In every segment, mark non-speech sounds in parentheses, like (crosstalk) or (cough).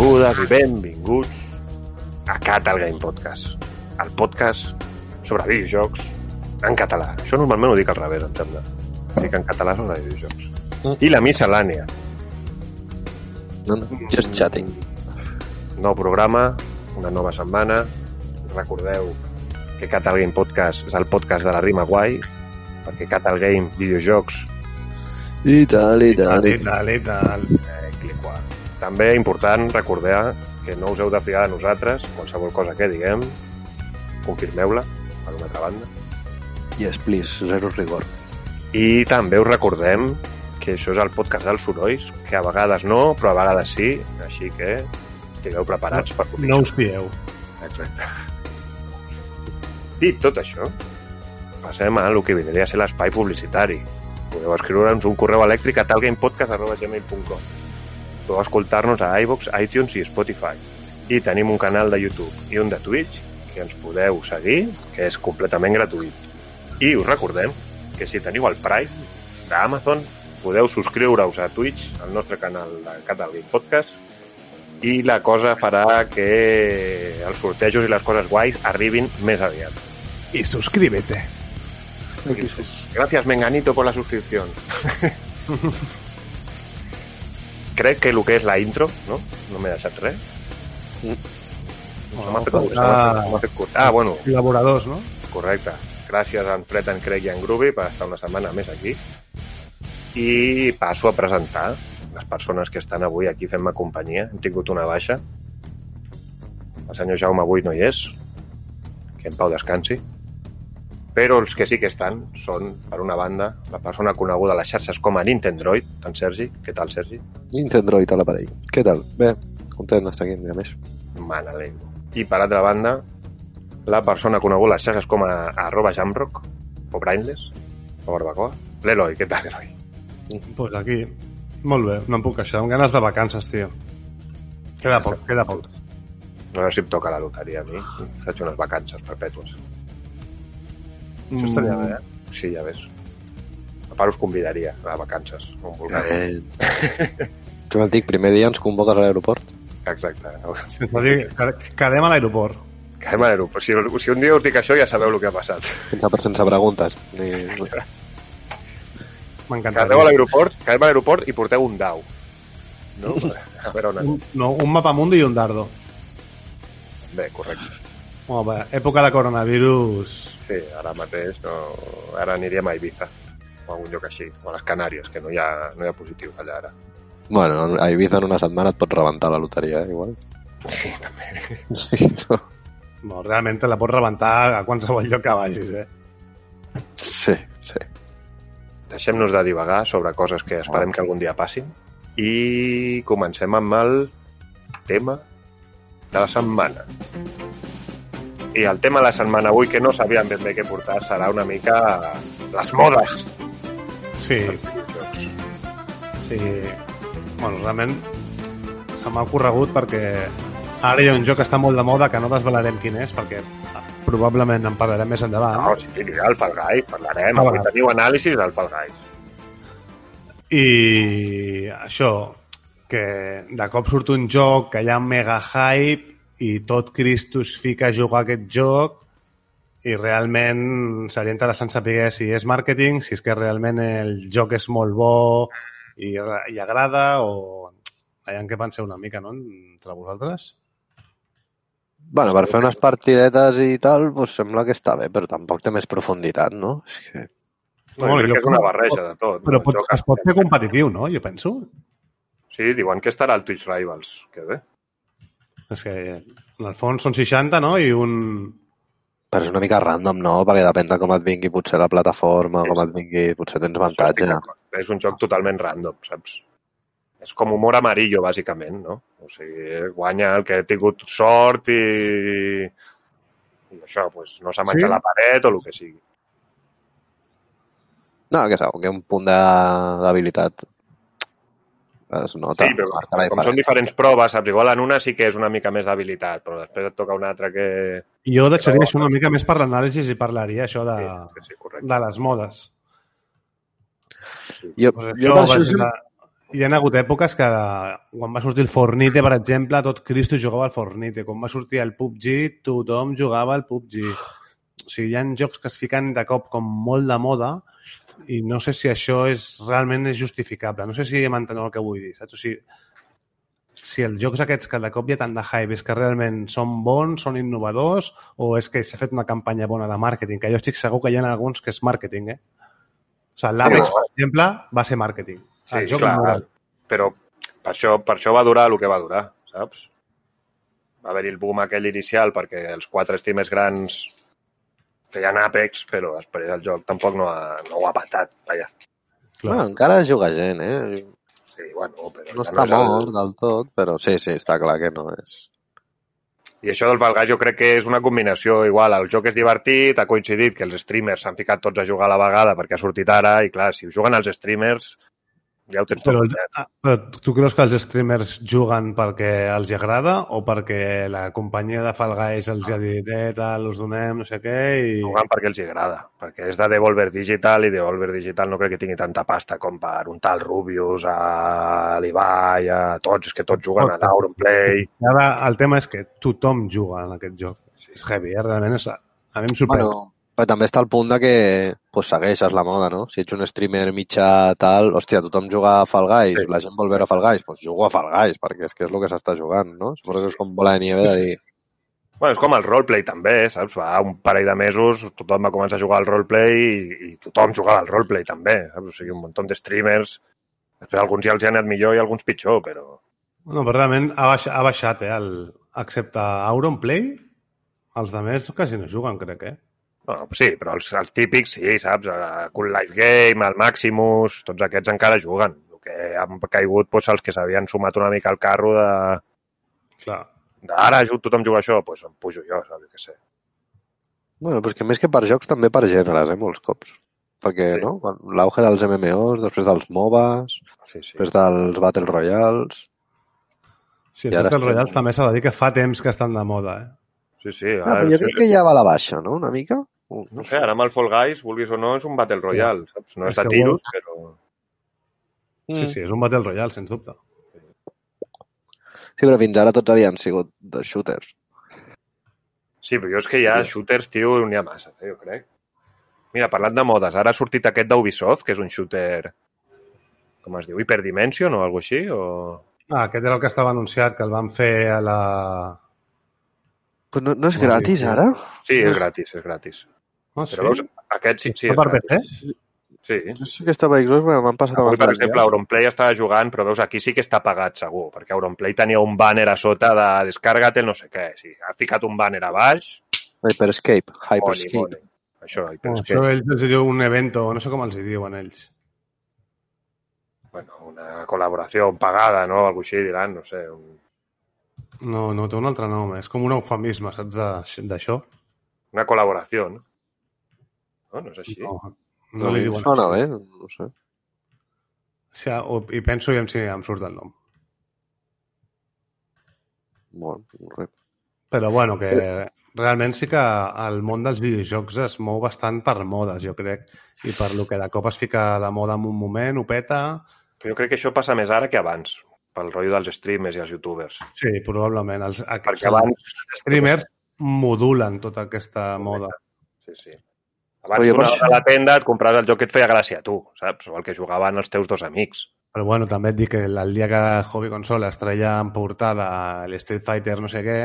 Benvingudes i benvinguts a Catal Game Podcast, el podcast sobre videojocs en català. Això normalment ho dic al revés, em sembla. Dic en català sobre videojocs. I la miscel·lània. No, no, just chatting. Nou programa, una nova setmana. Recordeu que Catal Game Podcast és el podcast de la rima guai, perquè Catal Game, videojocs, I tal, i tal, i I tal, i tal. eh, clic-qua. També important recordar que no us heu de fiar de nosaltres, qualsevol cosa que diguem, confirmeu-la, per una altra banda. Yes, please, zero rigor. I també us recordem que això és el podcast dels sorolls, que a vegades no, però a vegades sí, així que estigueu preparats per No us fieu. Exacte. Dit tot això, passem a el que vindria a ser l'espai publicitari. Podeu escriure'ns un correu elèctric a talgamepodcast.gmail.com Podeu escoltar-nos a iVox, iTunes i Spotify. I tenim un canal de YouTube i un de Twitch que ens podeu seguir, que és completament gratuït. I us recordem que si teniu el Prime d'Amazon, podeu subscriure-us a Twitch, al nostre canal de Català Game Podcast, i la cosa farà que els sortejos i les coses guais arribin més aviat. Y suscríbete. Gracias, Menganito, por la suscripción. (laughs) Crec que el que és la intro, no? No m'he deixat res. Mm. M'ha fet, curt, fet, se m'ha fet curt. Ah, bueno, Colaboradors, no? correcte. Gràcies a en Fred, en Craig i en Groovy per estar una setmana més aquí. I passo a presentar les persones que estan avui aquí fent-me companyia. Hem tingut una baixa. El senyor Jaume avui no hi és. Que en pau descansi. Però els que sí que estan són, per una banda, la persona coneguda a les xarxes com a Nintendroid, en Sergi. Què tal, Sergi? Nintendroid a l'aparell. Què tal? Bé, content d'estar aquí dia més. Me n'alegro. I per altra banda, la persona coneguda a les xarxes com a, a arroba jamrock, o brainless, o barbacoa. L'Eloi, què tal, Eloi? Pues aquí. Molt bé, no em puc queixar. Amb ganes de vacances, tio. Queda poc, queda poc. No sé si em toca la loteria a mi. Faig unes vacances perpètues. Això estaria bé, eh? Sí, ja ves. A part us convidaria a vacances, on vulgueu. Eh. Què vol dir? Primer dia ens convoques a l'aeroport? Exacte. Va dir, que- quedem a l'aeroport. Quedem a l'aeroport. Si, si un dia us dic això ja sabeu el que ha passat. Sense, sense preguntes. Ni... Quedeu a M'encantaria. l'aeroport, quedem a l'aeroport i porteu un dau. No? A veure on anem. Un, no, un mapamundi i un dardo. Bé, correcte. Molt bé. Època de coronavirus. Sí, ara mateix no... Ara aniríem a Ibiza o a algun lloc així, o a les Canàries, que no hi ha, no hi ha positius allà ara. Bueno, a Ibiza en una setmana et pots rebentar la loteria, eh, igual. Sí, també. Sí, no. No, realment te la pots rebentar a qualsevol lloc que vagis, eh? sí, sí. Deixem-nos de divagar sobre coses que esperem que algun dia passin i comencem amb el tema de la setmana. I el tema de la setmana avui, que no sabíem ben bé què portar, serà una mica les modes. Sí, sí. Bueno, realment se m'ha ocorregut perquè ara hi ha un joc que està molt de moda que no desvelarem quin és perquè probablement en parlarem més endavant. No, sí, mira, el Fall Guys, parlarem. Ah, Avui teniu anàlisis del Fall Guys. I això, que de cop surt un joc que hi ha mega hype i tot Cristus fica a jugar a aquest joc i realment seria interessant saber si és màrqueting, si és que realment el joc és molt bo i, i agrada o veiem què penseu una mica, no?, entre vosaltres. Bueno, per fer unes partidetes i tal, doncs sembla que està bé, però tampoc té més profunditat, no? És que... Bueno, Bueno, crec jo- que és una barreja de tot. Però no? pot, es pot fer competitiu, no?, jo penso. Sí, diuen que estarà al Twitch Rivals. Que bé. És que en el fons són 60, no?, i un... Però és una mica random, no? Perquè depèn de com et vingui potser la plataforma, Sí, com et vingui, potser tens avantatge. És un joc totalment random, saps? És com humor amarillo, bàsicament, no? O sigui, guanya el que ha tingut sort i... I això, pues, no s'ha menjat Sí? la paret o el que sigui. No, que sabeu, que un punt de- d'habilitat es nota. Sí, però marca la com són diferents proves, saps? Igual en una sí que és una mica més d'habilitat, però després et toca una altra que... Jo deixaria això una mica més per l'anàlisi i parlaria això de, Sí, sí, correcte. de les modes. Sí. Jo, Pues jo això, sempre, anar- hi ha hagut èpoques que quan va sortir el Fornite, per exemple, tot Cristo jugava al Fornite. Quan va sortir el PUBG, tothom jugava al PUBG. O sigui, hi ha jocs que es fiquen de cop com molt de moda i no sé si això és realment és justificable. No sé si m'enteneu el que vull dir, saps? O sigui, si els jocs aquests que de cop hi ha tant de hype és que realment són bons, són innovadors o és que s'ha fet una campanya bona de màrqueting, que jo estic segur que hi ha alguns que és màrqueting, eh? O sigui, l'Apex, per exemple, va ser màrqueting. Sí, joc clar, moral. però per això, per això va durar el que va durar, saps? Va haver-hi el boom aquell inicial perquè els quatre streamers grans feien Apex, però després el joc tampoc no, ha, no ho ha patat, vaja. Clar. Bueno, encara juga gent, eh? Sí, bueno, però No està és el- mort del tot, però sí, sí, està clar que no és. I això del Guys jo crec que és una combinació igual. El joc és divertit, ha coincidit que els streamers s'han ficat tots a jugar a la vegada perquè ha sortit ara i clar, si ho juguen els streamers ja ho tens tot. Però, complet. ah, però tu creus que els streamers juguen perquè els agrada o perquè la companyia de Fall Guys els ha dit eh, tal, us donem, no sé què, i... Juguen perquè els agrada, perquè és de Devolver Digital i Devolver Digital no crec que tingui tanta pasta com per un tal Rubius, a l'Ibai, a tots, és que tots juguen a l'Auronplay. Ara, el tema és que tothom juga en aquest joc. És heavy, eh? Realment és... A mi em sorprèn. Bueno, però també està el punt de que pues, segueixes la moda, no? Si ets un streamer mitjà tal, hòstia, tothom juga a Fall Guys, Sí. la gent vol veure Fall Guys, doncs jugo a Fall Guys, perquè és que és el que s'està jugant, no? Suposo que és com bola de nieve de dir... Bueno, és com el roleplay també, saps? Fa un parell de mesos tothom va començar a jugar al roleplay i, i tothom jugava al roleplay també, saps? O sigui, un munt de streamers. Després alguns ja els hi ha anat millor i alguns pitjor, però... No, però realment ha baixat, ha baixat eh? El, excepte Auronplay, els de més quasi no juguen, crec, eh? Bueno, sí, però els, els típics sí, saps? El Cool Life Game, el Maximus, tots aquests encara juguen. El que han caigut doncs, els que s'havien sumat una mica al carro de... Clar. de ara ju- tothom juga això, doncs em pujo jo, saps? Jo què sé. Bueno, però és que més que per jocs, també per gèneres, eh, molts cops. Perquè, Sí. no? L'auge dels MMOs, després dels MOBAs, Sí, sí. després dels Battle Royals... Sí, els Battle estem- Royals també s'ha de dir que fa temps que estan de moda, eh? Sí, sí. Ah, Ara, però jo crec que ja va a la baixa, no? Una mica? No sé, ara amb el Fall Guys, vulguis o no, és un Battle Royale, saps? No És és de tiros, però... Sí, sí, és un Battle Royale, sens dubte. Sí, però fins ara tots havien sigut de shooters. Sí, però jo és que ja shooters, tio, n'hi ha massa, eh, jo crec. Mira, parlant de modes, ara ha sortit aquest d'Ubisoft, que és un shooter, com es diu, Hyperdimension o alguna així, o... Ah, aquest era el que estava anunciat, que el van fer a la... Però no, no és gratis, ara? Sí, és gratis, és gratis. Sí? Però veus, aquest sí, sí, per. PC? Sí. No sé que estava a Xbox, però m'han passat Avui, abans per exemple, Auronplay estava jugant, però veus, aquí sí que està pagat, segur, perquè Auronplay tenia un banner a sota de descarga't el no sé què. Sí, ha ficat un banner a baix, Hyperscape, Hyperscape. money. Això, Oh, Hyperscape. això ells els diu un evento, no sé com els diuen ells. Bueno, una col·laboració pagada, no? Algo així diran, no sé. Un... No, no, té un altre nom, és com un eufemisme, saps, de- d'això? Una col·laboració, no? No, no és així. No, no li diuen Sona així. bé, no sé. Sí, o- I penso i si em surt el nom. Bueno, res. Però bueno, que realment sí que el món dels videojocs es mou bastant per modes, jo crec, i per lo que de cop es fica de moda en un moment, ho peta... Jo crec que això passa més ara que abans, pel rotllo dels streamers i els youtubers. Sí, probablement. Els, aquests, Perquè abans... els streamers modulen tota aquesta moda. Sí, sí. Abans Però jo tu anaves això- a la tenda, et compraves el joc que et feia gràcia a tu, saps? O el que jugaven els teus dos amics. Però bueno, també et dic que el dia que Hobby Console es treia en portada l'Street Fighter no sé què,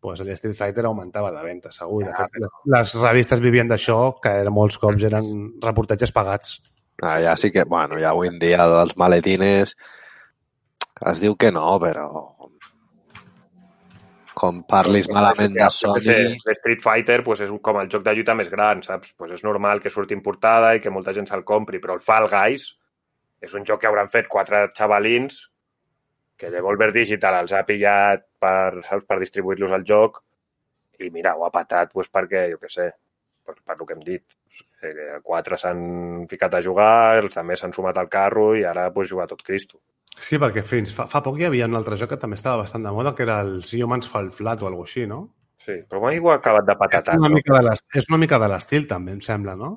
pues el Street Fighter augmentava de venda, segur. De Ah, fet, les, les revistes vivien d'això, que era, molts cops eren reportatges pagats. Ah, ja sí que, bueno, ja avui en dia els maletines es diu que no, però com parlis malament de Sony... Street Fighter pues, és com el joc de lluita més gran, saps? Pues és normal que surti en portada i que molta gent se'l compri, però el Fall Guys és un joc que hauran fet quatre xavalins que Devolver Digital els ha pillat per, saps, per distribuir-los al joc i mira, ho ha patat pues, perquè, jo què sé, per, per el que hem dit. Quatre s'han ficat a jugar, els també s'han sumat al carro i ara pues, jugar tot Cristo. Sí, perquè fins fa, fa poc hi havia un altre joc que també estava bastant de moda, que era el Humans Fall Flat o alguna així, no? Sí, però mai ho ha acabat de És patatar. una, no? mica de és una mica de l'estil, també, em sembla, no?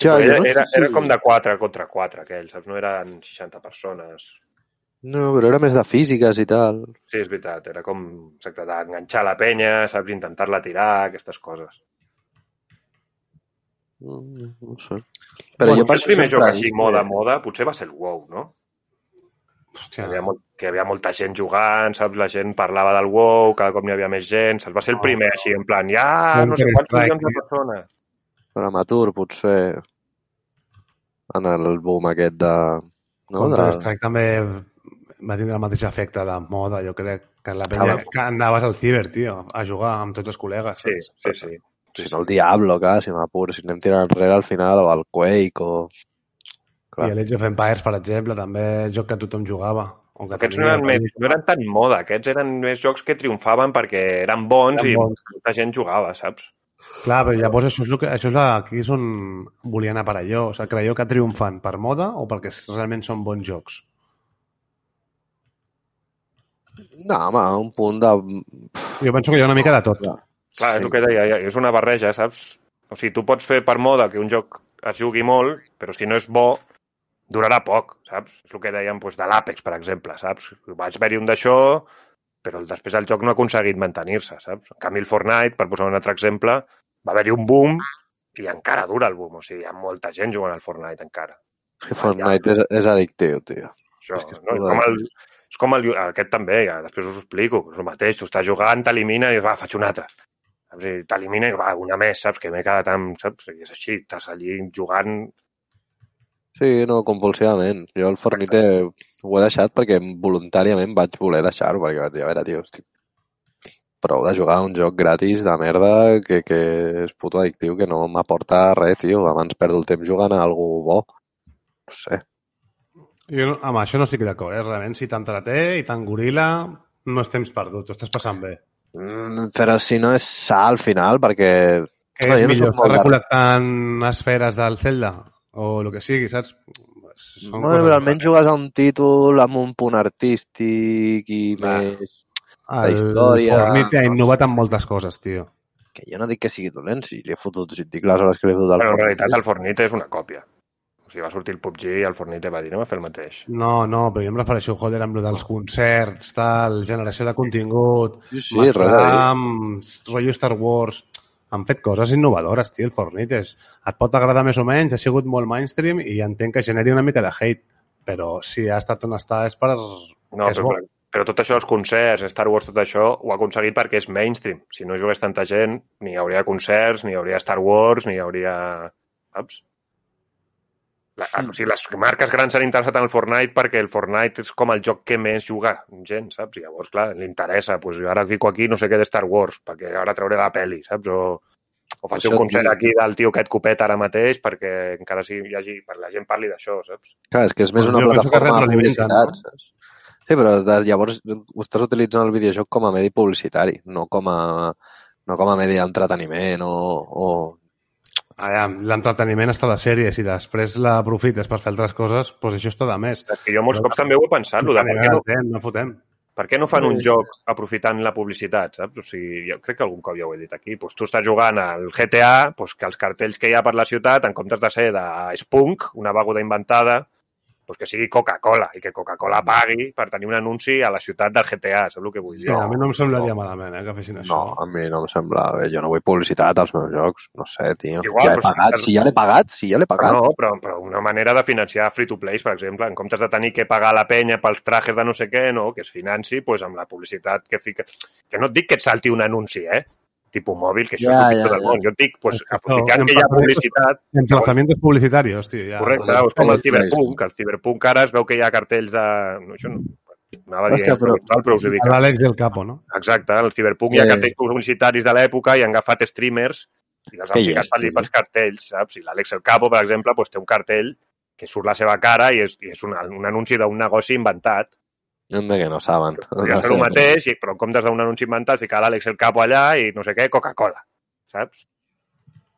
Ja, jo era, no era, era com de 4 contra 4, aquell, saps? No eren 60 persones. No, però era més de físiques i tal. Sí, és veritat, era com exacte, d'enganxar la penya, saps, intentar-la tirar, aquestes coses. Mm, No sé. Però Bueno, jo per el primer joc així, moda, moda, potser va ser el WoW, no? Hòstia, Que hi havia, molt, que hi havia molta gent jugant, saps? La gent parlava del WoW, cada cop n'hi havia més gent, saps? Va ser el primer així, en plan, ja no sé quants milions de persones. per amateur, potser, en el boom aquest de... No? Counter de... Strike també va tindre el mateix efecte de moda, jo crec, que en la Ah, penya va. que anaves al ciber, tio, a jugar amb tots els col·legues. Sí, saps? sí, sí. Si no el Diablo, clar, si m'apures, si anem tirant enrere al final, o el Quake, o... Clar. I el Age of Empires, per exemple, també joc que tothom jugava. O que Aquests no eren, més, no eren tan moda, aquests eren més jocs que triomfaven perquè eren bons Eren i bons. molta gent jugava, saps? Clar, però llavors això és, el que, això és la, aquí és on volien anar per allò. O sigui, creieu que triomfan per moda o perquè realment són bons jocs? No, home, un punt de... Jo penso que hi ha una mica de tot. Clar, Clar, Sí. és el que deia, és una barreja, saps? O sigui, tu pots fer per moda que un joc es jugui molt, però si no és bo, durarà poc, saps? És el que dèiem doncs, de l'Apex, per exemple, saps? Vaig haver-hi un d'això, però el- després el joc no ha aconseguit mantenir-se, saps? En canvi, el Fortnite, per posar un altre exemple, va haver-hi un boom i encara dura el boom. O sigui, hi ha molta gent jugant al Fortnite encara. Que Fortnite és, és addictiu, tio. Això, És que és no? és com el, és com el, aquest també, ja, després us ho explico, és el mateix, tu estàs jugant, t'elimina i va, faig un altre. T'elimina i va, una més, saps? Que m'he quedat amb, saps? I és així, estàs allí jugant... Sí, no, compulsivament. Jo el Fortnite ho he deixat perquè voluntàriament vaig voler deixar-ho, perquè vaig dir, a veure, tio, estic prou de jugar a un joc gratis de merda que, que és puto addictiu, que no m'aporta res, tio. Abans perdo el temps jugant a algú bo. No sé. Jo no- amb això no estic d'acord, eh? Realment, si t'entreté i t'engorila, no és temps perdut, t'ho estàs passant bé. Mm, però si no és sa al final, perquè... Què No, és no millor, estar de- recol·lectant esferes del Zelda? O el que sigui, saps? Són Bueno, coses però almenys diferents. jugues a un títol amb un punt artístic i Clar. més... El història, Fortnite ha no innovat en moltes coses, tio. Que jo no dic que sigui dolent, si li he fotut, si et dic les hores que li he fotut al Però en realitat el Fortnite és una còpia. O sigui, va sortir el PUBG i el Fortnite va dir, anem a fer el mateix. No, no, però jo em refereixo, joder, amb lo dels concerts, tal, generació de contingut, Sí, sí, amb rotllo Star Wars... Han fet coses innovadores, tio, el Fortnite. És, et pot agradar més o menys, ha sigut molt mainstream i entenc que generi una mica de hate, però si ha estat on està és per... No, és però, bo. però tot això, els concerts, Star Wars, tot això, ho ha aconseguit perquè és mainstream. Si no jugués tanta gent, ni hi hauria concerts, ni hi hauria Star Wars, ni hi hauria... Saps? La, o sigui, les marques grans s'han interessat en el Fortnite perquè el Fortnite és com el joc que més juga gent, saps? I llavors, clar, li interessa. Pues jo ara fico aquí no sé què de Star Wars, perquè ara trauré la peli, saps? O, o faig un concert aquí del tio aquest copet ara mateix perquè encara sí, hi hagi, per la gent parli d'això, saps? Clar, és que és més Doncs una jo plataforma de publicitat, saps? Sí, però de, llavors ho estàs utilitzant el videojoc com a medi publicitari, no com a, no com a medi d'entreteniment o, o... Allà, l'entreteniment està de sèrie, si després l'aprofites per fer altres coses, doncs això està de més. És que jo molts cops també ho he pensat, de per què no, no, no fotem. per què no fan un joc aprofitant la publicitat, saps? O sigui, jo crec que algun cop ja ho he dit aquí. Pues tu estàs jugant al GTA, pues que els cartells que hi ha per la ciutat, en comptes de ser de Spunk, una beguda inventada, pues que sigui Coca-Cola i que Coca-Cola pagui per tenir un anunci a la ciutat del GTA, saps el que vull dir? a mi no em semblaria malament eh, que fessin això. No, a mi no em sembla bé. Jo no vull publicitat als meus jocs. No sé, tio. Igual, ja he pagat. Si ja l'he pagat, si ja l'he pagat. No, però, però una manera de financiar free-to-plays, per exemple, en comptes de tenir que pagar la penya pels trajes de no sé què, no, que es financi pues, amb la publicitat que fica... Que no et dic que et salti un anunci, eh? Tipus mòbil, que això Ja, és ja, ja, tot el ja. món. Jo et dic, pues, No, aprofitant que hi ha publicitat, Emplazamientos publicitarios, tio. Ja. correcte, és com el que el Cyberpunk ara es veu que hi ha cartells de... No, això no... Anava Hòstia, eh, però, però- però us ho dic. L'Àlex i el Capo, no? Exacte, el Cyberpunk hi ha Eh. cartells publicitaris de l'època i han agafat streamers i els han ficat allí tio. pels cartells, saps? I l'Àlex El Capo, per exemple, doncs té un cartell que surt la seva cara i és, i és un, un anunci d'un negoci inventat. Anda que no saben. Podria ser el mateix, i, però en comptes d'un anunci inventat, ficar l'Àlex El Capo allà i no sé què, Coca-Cola, saps?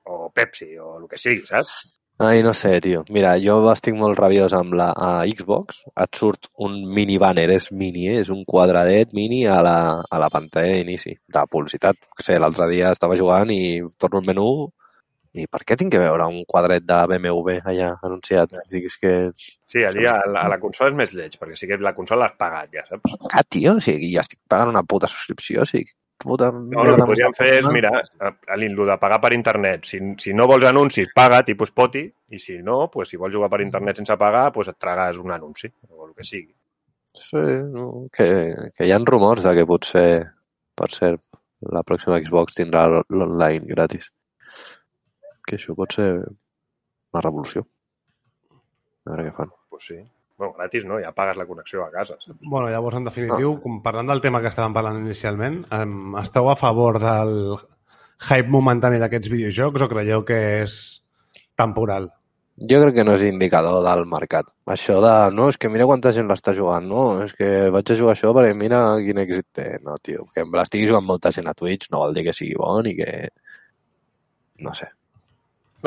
O Pepsi, o el que sigui, saps? Ai, no sé, tio. Mira, jo estic molt rabiós amb la a Xbox. Et surt un mini banner, és mini, eh? és un quadradet mini a la, a la pantalla d'inici, de publicitat. Que sé, l'altre dia estava jugant i torno al menú I per què tinc que veure un quadret de BMW allà anunciat? Dic, és que... Sí, allí a la, a la consola és més lleig, perquè sí que la consola l'has pagat, ja saps? Pagat, tio, o sigui, ja estic pagant una puta subscripció, o sigui, puta No, el que podríem fer és, mira, l'Inlu de pagar per internet. Si, si no vols anuncis, paga, tipus poti, i si no, pues, si vols jugar per internet sense pagar, pues et tragues un anunci, o el que sigui. Sí, no, que, que hi ha rumors de que potser, per cert, la pròxima Xbox tindrà l'online gratis. Que això pot ser una revolució. A veure què fan. Pues sí. Bueno, gratis no, ja pagues la connexió a casa. Saps? Bueno, llavors, en definitiu, com parlant del tema que estàvem parlant inicialment, esteu a favor del hype momentani d'aquests videojocs o creieu que és temporal? Jo crec que no és indicador del mercat. Això de, no, és que mira quanta gent l'està jugant, no, és que vaig a jugar això perquè mira quin èxit té. No, tio, que l'estigui jugant molta gent a Twitch no vol dir que sigui bon i que... No sé.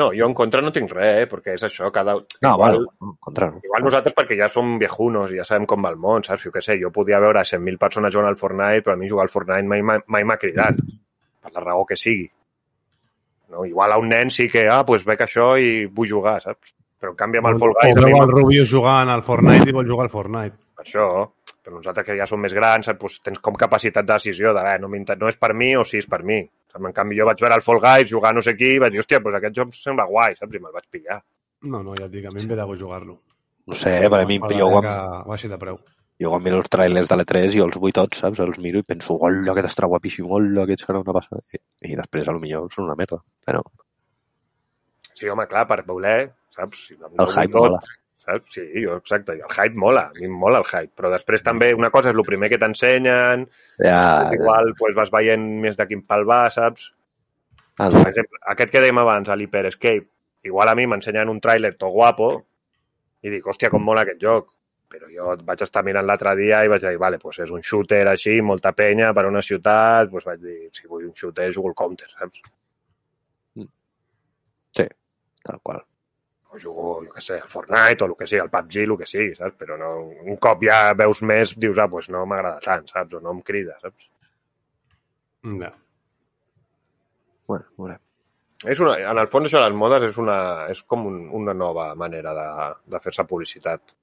No, jo en contra no tinc res, eh, perquè és això, cada... No, igual, igual, al contrari. igual nosaltres perquè ja som viejunos i ja sabem com va el món, saps? Jo què sé, jo podia veure 100.000 persones jugant al Fortnite, però a mi jugar al Fortnite mai m'ha- mai m'ha cridat, per la raó que sigui. No? Igual a un nen sí que, ah, doncs veig això i vull jugar, saps? Però en canvi amb el Fall Guys... o el Rubius jugant al Fortnite i vol jugar al Fortnite. Això, però nosaltres que ja som més grans, saps? Doncs tens com capacitat de decisió de, eh, no, no és per mi o sí és per mi. Saps? En canvi, jo vaig veure el Fall Guys jugar no sé qui i vaig dir, hòstia, doncs aquest joc sembla guai, saps? I me'l vaig pillar. No, no, ja et dic, a mi em ve de jugar-lo. No sé, per a mi, Per jo quan, que baixi de preu. jo quan miro els trailers de l'E3 jo els vull tots, saps? Els miro i penso, hola, aquest estarà guapíssim, hola, aquest serà una passada. I, i després, a lo millor, són una merda. Però Sí, home, clar, per voler, saps? Si no, el no hype vull mola. Saps? Sí, jo, exacte. El hype mola, a mi em mola el hype. Però després també una cosa és el primer que t'ensenyen, Ja, igual pues, vas veient més de quin pal va, saps? ah, Per exemple, aquest que dèiem abans, l'Hyper Escape, igual a mi m'ensenyen un tràiler to guapo i dic, hòstia, com mola aquest joc. Però jo vaig estar mirant l'altre dia i vaig dir, vale, pues és un shooter així, molta penya per una ciutat, pues vaig dir, si vull un shooter, jugo al Counter, saps? tal qual. O jugo, jo què sé, al Fortnite o el que sigui, al PUBG, el que sigui, saps? Però no, un cop ja veus més, dius, ah, pues no m'agrada tant, saps? O no em crida, saps? Ja. Bueno, veurem. És una, en el fons això de les modes és, una, és com un, una nova manera de, de fer-se publicitat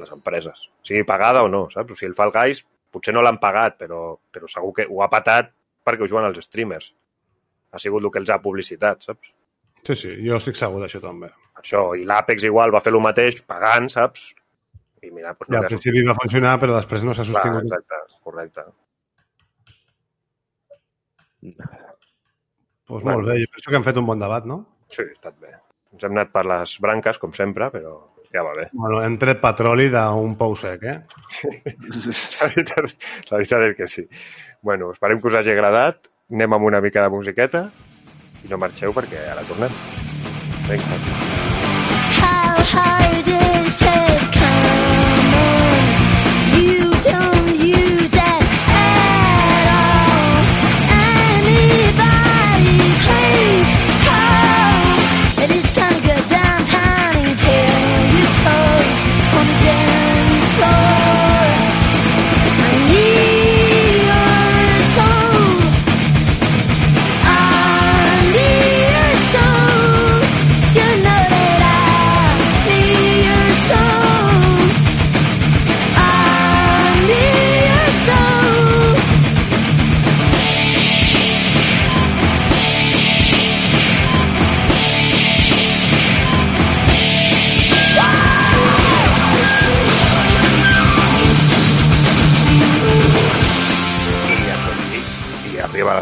les empreses. Sigui pagada o no, saps? O sigui, el Fall Guys potser no l'han pagat, però, però segur que ho ha patat perquè ho juguen els streamers. Ha sigut el que els ha publicitat, saps? Sí, sí, jo estic segur d'això també. Això, i l'Apex igual va fer el mateix pagant, saps? I mira, doncs no al li ha principi va funcionar, però després no s'ha Clar, sostingut. exacte, correcte. Pues Bueno. molt bé, jo penso que hem fet un bon debat, no? Sí, ha estat bé. Ens hem anat per les branques, com sempre, però ja va bé. Bueno, hem tret petroli d'un pou sec, eh? La veritat, la veritat és que sí. Bueno, esperem que us hagi agradat. Anem amb una mica de musiqueta i no marxeu perquè ara tornem. Vinga. How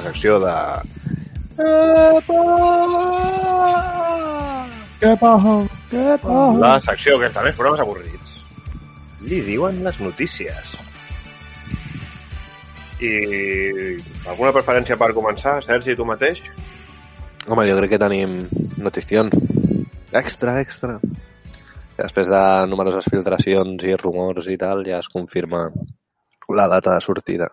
secció de... Què passa? Què La secció que està més programes avorrits. Li diuen les notícies. I alguna preferència per començar, Sergi, tu mateix? Home, jo crec que tenim notició. Extra, extra. Que després de numeroses filtracions i rumors i tal, ja es confirma la data de sortida.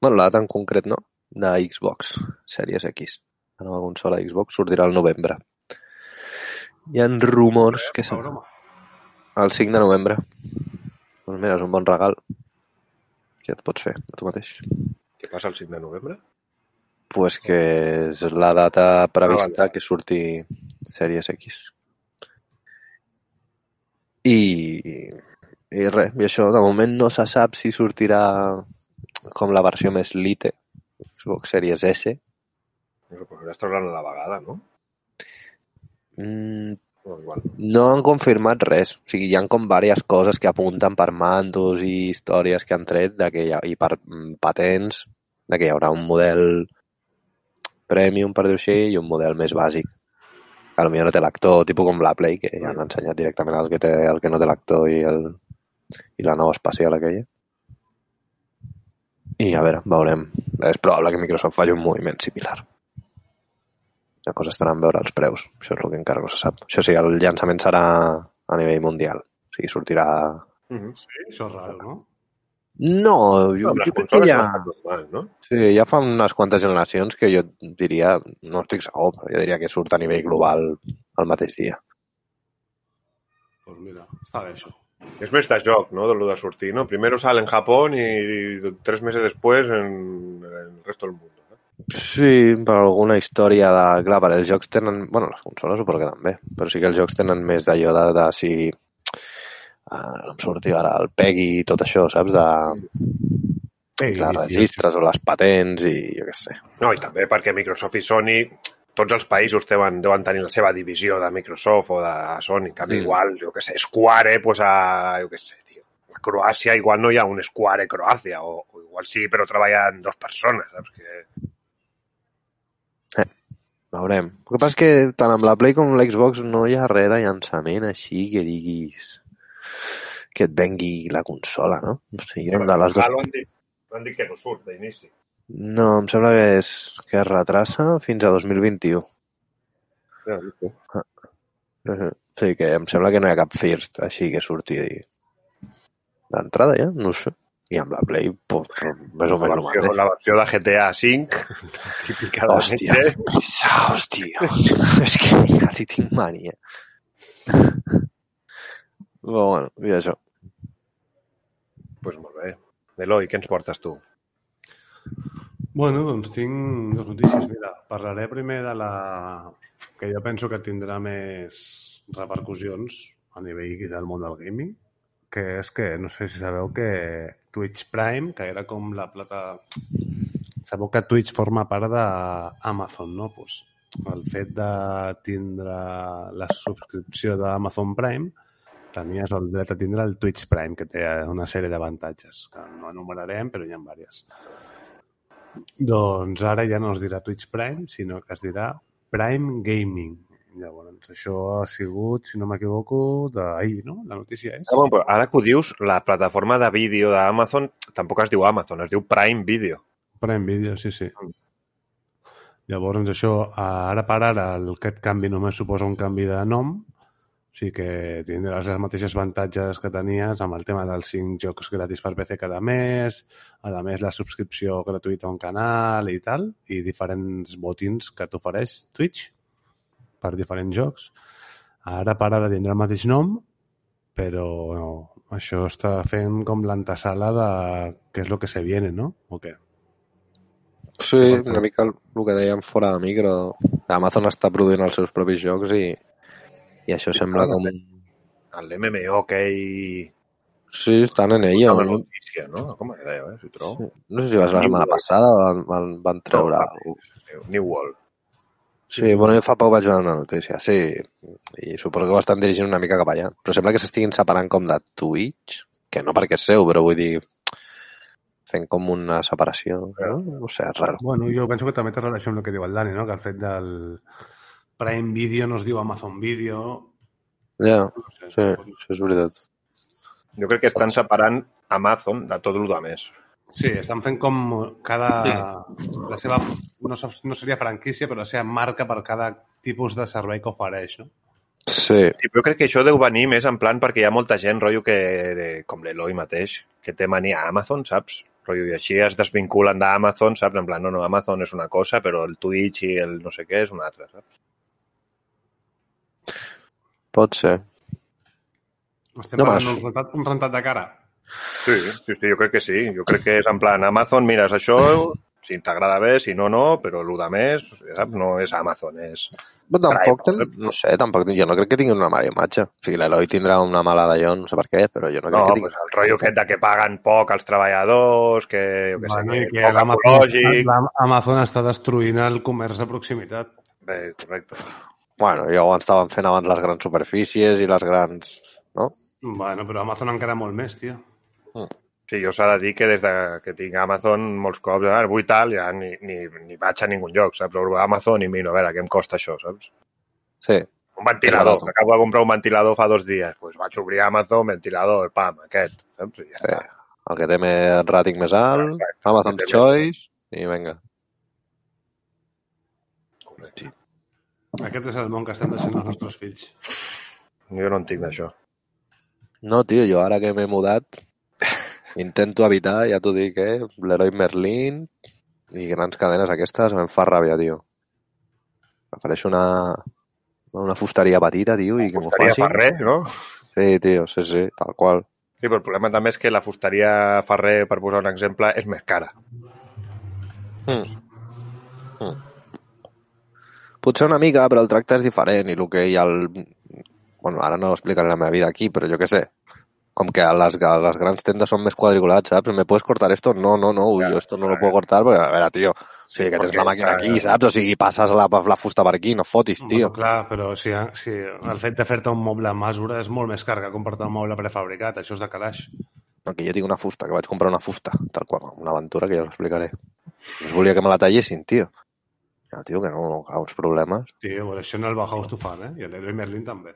Bueno, la data en concret no, de Xbox Series X. La nova consola Xbox sortirà al novembre. Hi ha rumors que són el 5 de novembre. Doncs mira, és un bon regal que et pots fer a tu mateix. Què passa el 5 de novembre? pues que és la data prevista Ah, vale. que surti Series X. I, i res, i això, de moment no se sap si sortirà com la versió més lite, Xbox Series S. No sé, però hablando a la vegada, no? Mm, No, igual. no han confirmat res. O sigui, hi ha com diverses coses que apunten per mandos i històries que han tret de que hi ha, i per mm, patents de que hi haurà un model premium, per dir-ho així, i un model més bàsic. A lo millor no té l'actor, tipus com la Play, que ja han ensenyat directament el que, té, el que no té l'actor i, el, i la nova espacial aquella. I a veure, veurem. És probable que Microsoft faci un moviment similar. La cosa estarà en veure els preus. Això és el que encara no se sap. Això sí, el llançament serà a nivell mundial. O sigui, sortirà... Mhm. Sí, això és raro, no? No, jo, No, jo crec que ja... normal, no? Sí, ja fa unes quantes generacions que jo diria, no estic segur, però jo diria que surt a nivell global el mateix dia. Pues mira, està bé això. De joc, no? De lo de sortir, ¿no? Primero sale en Japón y, y tres meses después en, en el resto del mundo. ¿no? Sí, per alguna història de... Clar, perquè els jocs tenen... bueno, les consoles suposo que també, però sí que els jocs tenen més d'allò de, de si... Uh, no em sortia ara el PEGI i tot això, saps? De Ei, les registres o les patents i jo què sé. No, i també perquè Microsoft i Sony, tots els països deuen, deuen tenir la seva divisió de Microsoft o de Sony. En canvi, Mm. igual, jo què sé, Square, pues a, jo què sé, tio, a Croàcia igual no hi ha un Square Croàcia, o, o igual sí, però treballen dos persones, saps? Que... Veurem. El que passa és que tant amb la Play com amb l'Xbox no hi ha res de llançament així que diguis que et vengui la consola, no? O sigui, de les dues... Han dit, han dit que no surt d'inici. No, em sembla que és que es retrassa fins a 2021. Ja, sí. Mhm. Sí, que em sembla que no hi ha cap first així que surti d'entrada ja, no sé. I amb la Play, pues, més o menys el mateix. la versió de GTA V, (laughs) típica de Hòstia, pesaos, (laughs) tio. És que li tinc mania. (laughs) Però bueno, i això. Pues molt bé. Eloi, què ens portes tu? Bueno, doncs tinc dues notícies. Mira, parlaré primer de la que jo penso que tindrà més repercussions a nivell del món del gaming, que és que, no sé si sabeu que Twitch Prime, que era com la plata... Sabeu que Twitch forma part d'Amazon, no? Pues, el fet de tindre la subscripció d'Amazon Prime tenies el dret a tindre el Twitch Prime, que té una sèrie d'avantatges, que no enumerarem, però hi ha diverses. Doncs ara ja no es dirà Twitch Prime, sinó que es dirà Prime Gaming. Llavors, això ha sigut, si no m'equivoco, d'ahir, no? La notícia és... Ah, bueno, però ara que ho dius, la plataforma de vídeo d'Amazon tampoc es diu Amazon, es diu Prime Video. Prime Video, sí, sí. Llavors, això, ara per ara, aquest canvi només suposa un canvi de nom, o sigui que tindràs els mateixos avantatges que tenies amb el tema dels 5 jocs gratis per PC cada mes, a més la subscripció gratuïta a un canal i tal, i diferents botins que t'ofereix Twitch per diferents jocs. Ara per ara tindrà el mateix nom, però no, això està fent com l'antesala de què és el que se viene, no? O què? Sí, una mica el, el que dèiem fora de micro. Amazon està produint els seus propis jocs i, i això sembla com... El MMO que hi... Sí, estan en ella. Una No, notícia, no? Com es deia, eh, si trobo? no sé si va ser la setmana passada o van, van, van treure... New World. Sí, bueno, jo fa poc vaig veure una notícia, sí, i suposo que ho estan dirigint una mica cap allà. Però sembla que s'estiguin separant com de Twitch, que no perquè és seu, però vull dir, fent com una separació, no? No sé, és raro. Bueno, jo penso que també té relació amb el que diu el Dani, no? que el fet del Prime Video no es diu Amazon Video. Ja, No sé, sí, això és veritat. Jo crec que estan separant Amazon de tot el més. sí, estan fent com cada... La seva, no, no seria franquícia, però la seva marca per cada tipus de servei que ofereix, no? Sí, Sí, però jo crec que això deu venir més en plan perquè hi ha molta gent, rotllo, que, com l'Eloi mateix, que té mania a Amazon, saps? Rotllo, I així es desvinculen d'Amazon, saps? En plan, no, no, Amazon és una cosa, però el Twitch i el no sé què és una altra, saps? Pot ser. Estem No, parlant d'un rentat, un rentat de cara. Sí, sí, sí, jo crec que sí. Jo crec que és en plan Amazon, mira, això Si t'agrada bé, si no, no, però el de més, saps? No és Amazon, és... Però tampoc, Prime, ten, no sé, tampoc, jo no crec que tingui una mala imatge. O sigui, l'Eloi tindrà una mala d'allò, no sé per què, però jo no crec No, que tingui... pues el rotllo aquest de que paguen poc als treballadors, que, jo què Bueno, sé, i que que l'Amazon Amazon està destruint el comerç de proximitat. Bé, correcte. Bueno, ja ho estaven fent abans les grans superfícies i les grans... No? Bueno, però Amazon encara molt més, tio. Sí, jo s'ha de dir que des de que tinc Amazon molts cops, ah, vull tal, ja ni, ni, ni vaig a ningun lloc, saps? Obro Amazon i miro, a veure, què em costa això, saps? Sí. Un ventilador, Amazon. acabo de comprar un ventilador fa dos dies, doncs vaig obrir Amazon, ventilador, pam, aquest, saps? I ja Sí. està. El que té més ràting més alt, té Choice, i vinga. Correcte. Aquest és el món que estem deixant els nostres fills. Jo no en tinc d'això. No, tio, jo ara que m'he mudat intento evitar, ja t'ho dic, eh? L'Heroi Merlin i grans cadenes aquestes em fa ràbia, tio. Prefereixo una, una fusteria petita, tio, i que m'ho Fusteria facin. Ferrer, no? Sí, tio, sí, sí, tal qual. Sí, però el problema també és que la fusteria Ferrer, per posar un exemple, és més cara. Mm. Mm. Potser una mica, però el tracte és diferent i el que hi ha al... Bueno, ara no explicaré la meva vida aquí, però jo què sé. Com que les, les grans tendes són més quadriculats, saps? ¿Me puedes cortar esto? No, no, no, Ja, yo esto no lo puedo cortar, perquè, a veure, tio, o sigui, que tens perquè, la màquina aquí, saps? O sigui, passes la, la fusta per aquí, no fotis, tio. Bueno, clar, però si, si el fet de fer-te un moble a mesura és molt més car que comprar-te un moble prefabricat. Això és de calaix. No, que jo tinc una fusta, que vaig comprar una fusta, tal qual, una aventura que ja us explicaré. Es volia que me la tallessin, tio. Ja, tio, que no, no, clar, uns problemes. Tio, però això en el Bauhaus t'ho fan, eh? I l'Heroi Merlin també.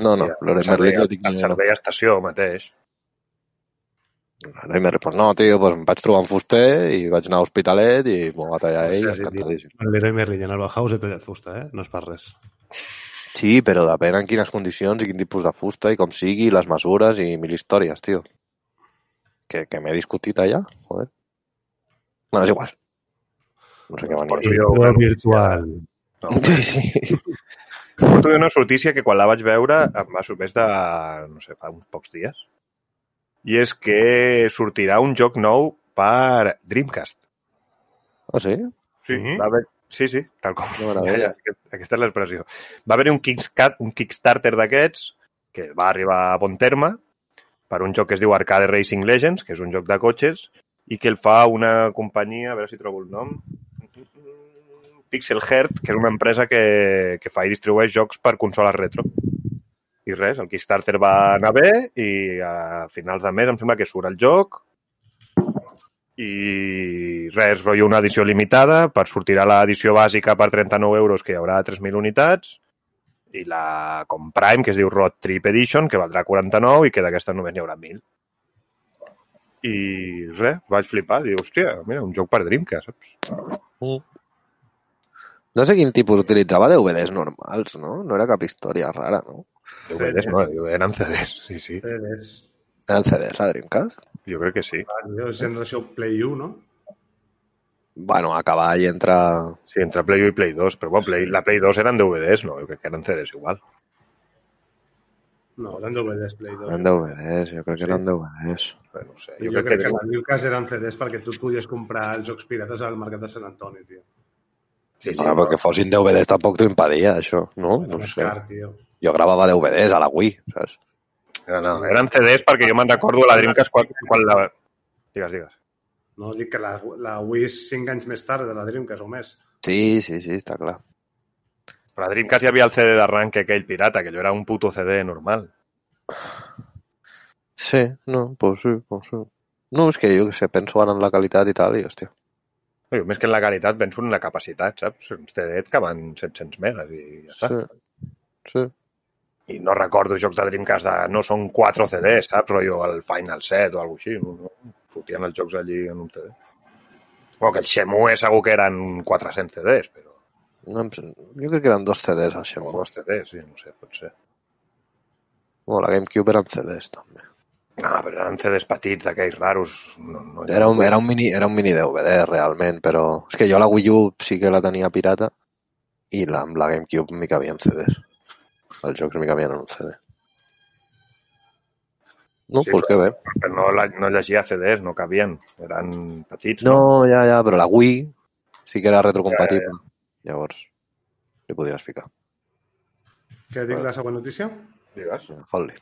No, no, Sí, l'Heroi el Merlin jo tinc... El servei a estació mateix. L'Heroi Merlin, pues no, tio, pues em vaig trobar un fuster i vaig anar a l'Hospitalet i m'ho va tallar ell, sí, encantadíssim. L'Heroi Merlin en el Bauhaus he tallat fusta, eh? No és per res. Sí, però depèn en quines condicions i quin tipus de fusta i com sigui, les mesures i mil històries, tio. Que, que m'he discutit allà, joder. Bueno, és igual. No sé què venia. Sí, jo- Però virtual. No, Sí, sí. (laughs) Porto una notícia que quan la vaig veure em va més de, no sé, fa uns pocs dies. I és que sortirà un joc nou per Dreamcast. Ah, sí? Sí, Mhm. va haver... sí, sí, tal com. Que meravella. (laughs) aquest- aquesta és l'expressió. Va haver un, Kickstarter, un Kickstarter d'aquests que va arribar a bon terme per un joc que es diu Arcade Racing Legends, que és un joc de cotxes, i que el fa una companyia, a veure si trobo el nom, Pixel Heart, que és una empresa que, que fa i distribueix jocs per consoles retro. I res, el Kickstarter va anar bé i a finals de mes em sembla que surt el joc i res, rotllo una edició limitada, per sortirà l'edició bàsica per 39 euros, que hi haurà 3.000 unitats, i la com Prime, que es diu Road Trip Edition, que valdrà 49 i que d'aquesta només n'hi haurà 1.000. I res, vaig flipar, diu, hòstia, mira, un joc per Dreamcast, saps? Mm. No sé quin tipus utilitzava DVDs normals, no? No era cap història rara, no? DVDs, no, eren CDs, sí, sí, CDs. Eren CDs, la Dreamcast? jo crec que sí. Jo és generació Play 1, no? Bueno, a cavall entre... Sí, entre Play 1 i Play 2, però bueno, Play, la Play 2 eren DVDs, no? Jo crec que eren CDs igual. No, eren DVDs Play 2. Eren DVDs, jo crec que eren DVDs. Bé, no sé, Jo, jo, crec, que, que... la Dreamcast eren CDs perquè tu podies comprar els jocs pirates al mercat de Sant Antoni, tio. Sí, sí, Ara, perquè fossin DVDs tampoc t'ho impedia, això, no? No més sé. car, tio. Jo gravava DVDs a la Wii, saps? No, no, eren CDs perquè jo me'n recordo la Dreamcast quan, quan la... Digues, digues. No dic que la, la Wii és 5 anys més tard de la Dreamcast o més. Sí, sí, sí, està clar. Però a Dreamcast hi havia el CD d'arranque aquell pirata, que allò era un puto CD normal. Sí, no, pues sí, pues sí. No, és que jo que sé, penso ara en la qualitat i tal, i hòstia. Jo, més que en la qualitat, penso en la capacitat, saps? Uns CD que van 700 megas i ja està. Sí, sí. I no recordo jocs de Dreamcast de... No són 4 CDs, saps? Però el Final Set o alguna així. No, no. Fotien els jocs allí en un CD. O que el Shenmue segur que eren 400 CDs, però... No, jo crec que eren dos CDs, O Shenmue. dos CDs, sí, no sé, pot ser. O la GameCube eren CDs, també. No, però eren CDs petits, d'aquells raros. No, no Era un, era un mini, era un mini DVD, realment, però... És que jo la Wii U sí que la tenia pirata i la, amb la GameCube m'hi cabien CDs. Els jocs m'hi cabien en un CD. No, Sí, pues que bé. Però no, la, no llegia CDs, no cabien. Eren petits. No, ja, ja, però la Wii sí que era retrocompatible. Llavors, li podies ficar. Què dic la següent notícia? Digues. Ja, Fot-li.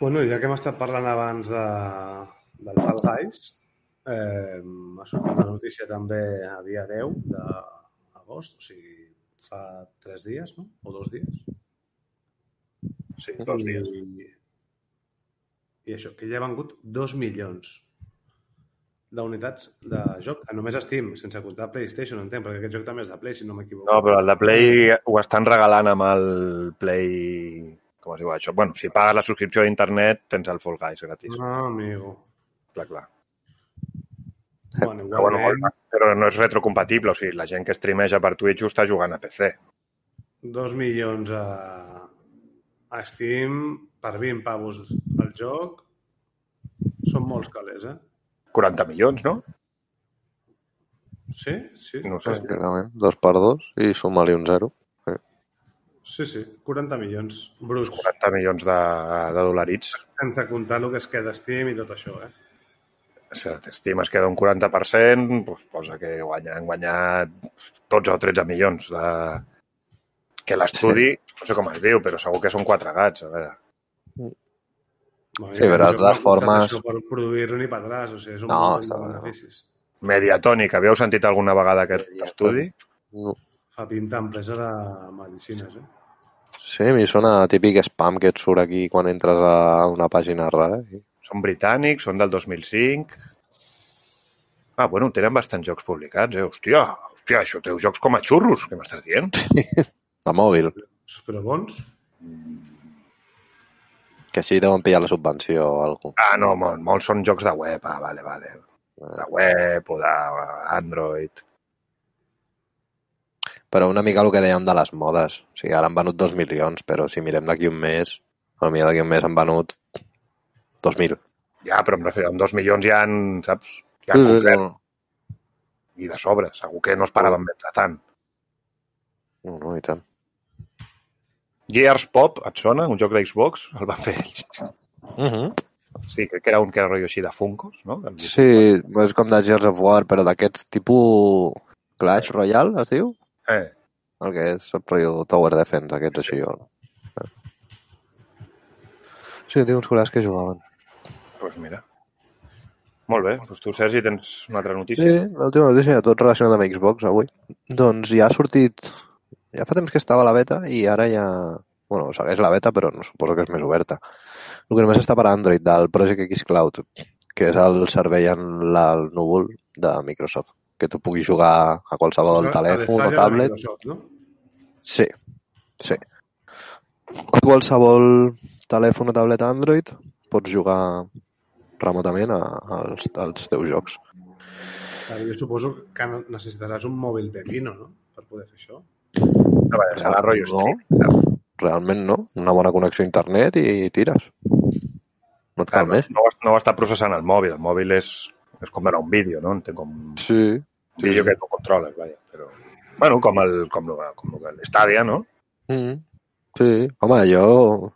Bueno, ja que hem estat parlant abans de, del Fall Guys, eh, ha sortit una notícia també a dia 10 d'agost, o sigui, fa tres dies, no? O dos dies. Sí, dos dies. I, I això, que ja ha vengut dos milions d'unitats de joc, a només Steam, sense comptar PlayStation, entenc, perquè aquest joc també és de Play, si no m'equivoco. No, però el de Play ho estan regalant amb el Play... Com es diu això? Bueno, si pagues la subscripció d'internet, tens el Fall Guys gratis. Ah, amigo. Clar, clar. Bueno, Però, bueno, igualment, però no és retrocompatible, o sigui, la gent que streameja per Twitch ho està jugant a PC. dos milions a, a Steam per 20 pavos el joc són molts calés, eh? 40 milions, no? Sí, sí. No sé. Clarament, dos per dos i suma-li un zero. Sí, sí, 40 milions bruscs. 40 milions de, de dolarits. Sense comptar el que es queda Steam i tot això, eh? Si Steam es queda un 40%, doncs posa que guanya, han guanyat 12 o 13 milions de... Que l'estudi, no sé com es diu, però segur que són quatre gats, a veure. Sí, però costat formes- Per produir-lo ni per atràs, o sigui, és un No, de bé, no. beneficis. Mediatonic, havíeu sentit alguna vegada aquest estudi? No. Fa pinta empresa de medicines, eh? Sí, a mi sona típic spam que et surt aquí quan entres a una pàgina rara. i- Són britànics, són del 2005. Ah, bueno, tenen bastants jocs publicats, eh? Hòstia, hòstia, això treu jocs com a xurros, què m'estàs dient? (laughs) De mòbil, Però bons. que així deuen pillar la subvenció o alguna Ah, no, molt, molts són jocs de web, ah, vale, vale. De web o d'Android. Però una mica el que dèiem de les modes. O sigui, ara han venut dos milions, però si mirem d'aquí un mes, potser d'aquí un mes han venut dos mil. Ja, però em refereixo, amb dos milions ja han, saps? Ja Sí, han sí, complert, no, i de sobre. Segur que no es paraven vendre tant. no, no, i tant. Gears Pop, et sona? Un joc d'Xbox? El van fer ells. Uh -huh. Sí, crec que era un que era rotllo així de Funkos, no? Sí, és com de Gears of War, però d'aquests tipus Clash Royale, es diu? Eh, El que és el Tower Defense, aquests així. O... Sí, tinc uns col·legues que jugaven. doncs mira. Molt bé. Doncs tu, Sergi, tens una altra notícia? Sí, l'última notícia, tot relacionat amb Xbox avui. Doncs ja ha sortit... Ja fa temps que estava a la beta i ara ja... Bueno, segueix la beta, però no suposo que és més oberta. El que només està per Android, del Project X Cloud, que és el servei en la, el núvol de Microsoft. Que tu puguis jugar a qualsevol A telèfon o de tablet. Microsoft, no? Sí, sí. A qualsevol telèfon o tablet Android pots jugar remotament a, als, als teus jocs. Clar, jo suposo que necessitaràs un mòbil pepino, no? Per poder fer això. No, va, serà rotllo No. stream. Realment no. Una bona connexió a internet i tires. No et cal Clar, més. no, no ho està processant el mòbil. El mòbil és, és com veure un vídeo, no? Entenc com un Sí. vídeo que tu controles, vaja. Però, bueno, com el, com lo, com lo que l'Estadia, no? Mm. Sí. Home, jo...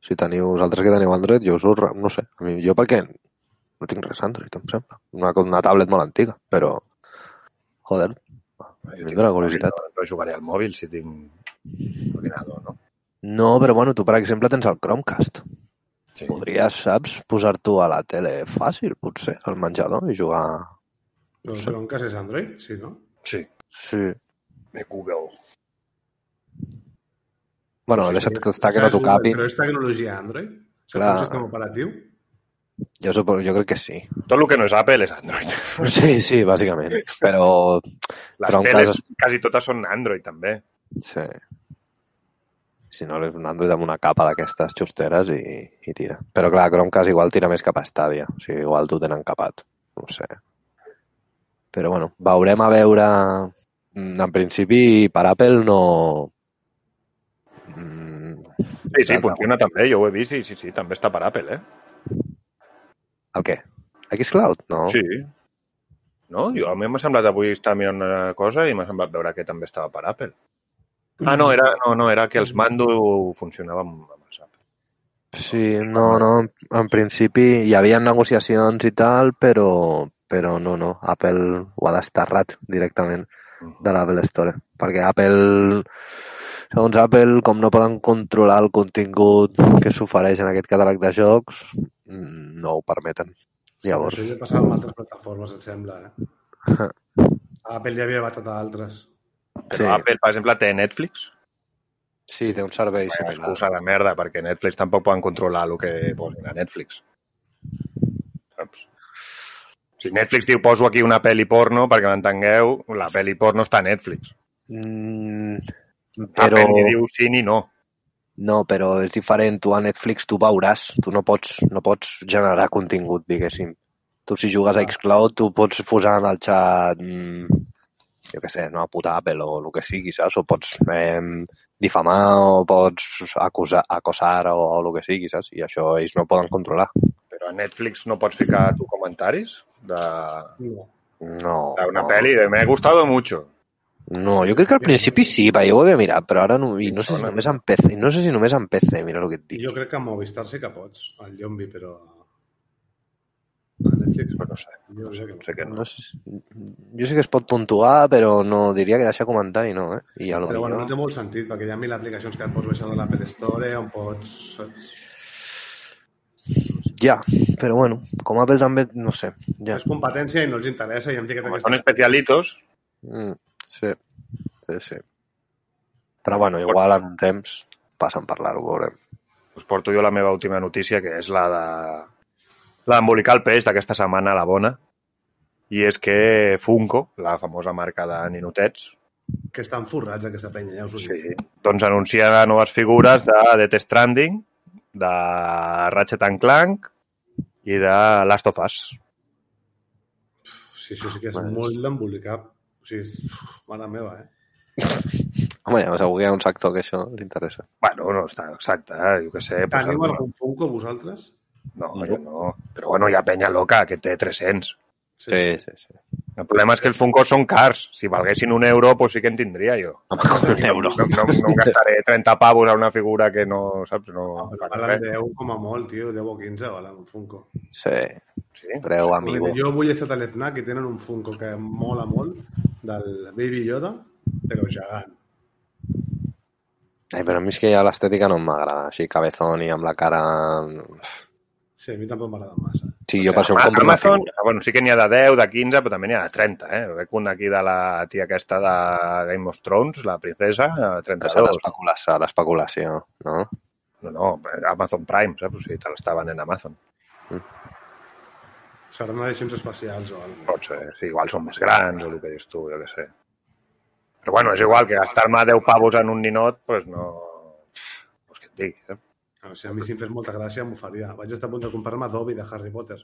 Si teniu, vosaltres que teniu Android, jo us No sé. A mi, jo perquè no tinc res Android, em sembla. Una, una tablet molt antiga, però... Joder, Jo Em tinc dóna un mòbil, curiositat. No, no jugaré al mòbil si tinc ordinador, no? No, però bueno, tu per exemple tens el Chromecast. Sí. Podries, saps, posar-t'ho a la tele fàcil, potser, al menjador i jugar... Però Sí. Chromecast és Android, sí, no? Sí, Sí. de Google. Bueno, Sí, deixa't que està que no t'ho capi. Però és tecnologia Android? És Clar. un sistema operatiu? Jo, suposo, jo crec que sí. Tot el que no és Apple és Android. Sí, sí, bàsicament. Però, Les Però teles casos- quasi totes són Android, també. sí. Si no, és un Android amb una capa d'aquestes xusteres i, i tira. Però clar, Chromecast igual tira més cap a Stadia. O sigui, igual t'ho tenen capat. No ho sé. Però bueno, veurem a veure... Mm, En principi, per Apple no... Mm, Sí, sí, funciona també, jo ho he vist i sí, sí, també està per Apple, eh? El què? Xcloud? No. Sí. No? Jo, a mi m'ha semblat avui estar mirant una cosa i m'ha semblat veure que també estava per Apple. Ah, no, era, no, no, era que els mando funcionaven amb els Apple. Sí, no, no, en principi hi havia negociacions i tal, però, però no, no, Apple ho ha desterrat directament de l'Apple Store, perquè Apple, segons Apple, com no poden controlar el contingut que s'ofereix en aquest catàleg de jocs, mm, no ho permeten. Llavors, Això ja passava amb altres plataformes, em sembla, eh? (laughs) Apple ja havia batat a altres. Però Sí. Apple, per exemple, té Netflix. sí, té un servei similar. excusa de merda, perquè Netflix tampoc poden controlar el que posin a Netflix. Si Netflix diu poso aquí una pel·li porno, perquè m'entengueu, la pel·li porno està a Netflix. Mm, Però... Apple ni diu sí ni no. No, però és diferent. Tu a Netflix tu veuràs. Tu no pots, no pots generar contingut, diguéssim. Tu si jugues a xCloud tu pots posar en el xat mm, jo què sé, no, puta Apple o el que sigui, saps? O pots eh, difamar o pots acusar, acosar o, o el que sigui, saps? I això ells no poden controlar. Però a Netflix no pots ficar tu comentaris de- No. No. d'una no. pel·li de me ha gustado mucho. No, jo crec que al principi sí, perquè jo ho havia mirat, però ara no, i no sé si només en PC, no sé si només en PC, mira el que et dic. jo crec que a Movistar sí que pots, al Llombi, però... A Netflix, Però no sé, jo sé que no sé què no. No sé, jo sé que es pot puntuar, però no diria que deixar comentari, no, eh? I a lo Però bueno, no millor... té molt sentit, perquè hi ha mil aplicacions que et pots baixar de l'Apple Store, on pots... Saps? Ja, però bueno, com Apple també, no sé, ja. És competència i no els interessa i em dic que són especialitos, Mm, sí, sí, sí. Però bueno, igual en un temps passen per parlar-ho, veurem. us porto jo la meva última notícia, que és la de la d'embolicar el peix d'aquesta setmana, la bona, i és que Funko, la famosa marca de ninotets, que estan forrats aquesta penya, ja us ho dic. sí, doncs anuncia noves figures de Death Stranding, de Ratchet and Clank i de Last of Us. Sí, això sí que és Bueno. molt d'embolicar. O sigui, mare meva, eh? Home, ja segur que hi ha un sector que això li interessa. Bueno, no està exacte, eh? jo què sé. Pues, Teniu alguna- algun Funko, vosaltres? No, jo no. Però bueno, hi ha penya loca que té 300. Sí, sí, sí. El problema és que els Funkos són cars. Si valguessin un euro, pues sí que en tindria jo. Home, com un euro. No, no, no em gastaré 30 pavos a una figura que no, saps? No, valen res. 10 com a molt, tio, 10 o 15 valen un Funko. Sí, Sí. preu amigo. Jo vull estar a l'FNAC i tenen un Funko que mola molt, del Baby Yoda, però gegant. Ai, però a mi és que ja l'estètica no m'agrada, així cabezón i amb la cara... Sí, a mi tampoc m'agrada massa. Sí, jo per això Ama- compro una Amazon, figura. bueno, sí que n'hi ha de 10, de 15, però també n'hi ha de 30, eh? Veig un aquí de la tia aquesta de Game of Thrones, la princesa, a És 32. l'especulació, l'especulació, no? No, no, Amazon Prime, saps? O sigui, te l'està venent Amazon. Seran edicions especials o alguna Pot ser, sí, igual són més grans o el que dius tu, jo què sé. Però bueno, és igual que gastar-me 10 pavos en un ninot, doncs no... Pues què et dic, eh? O sigui, a mi si em fes molta gràcia m'ho faria. Vaig estar a punt de comprar-me Dobby de Harry Potter.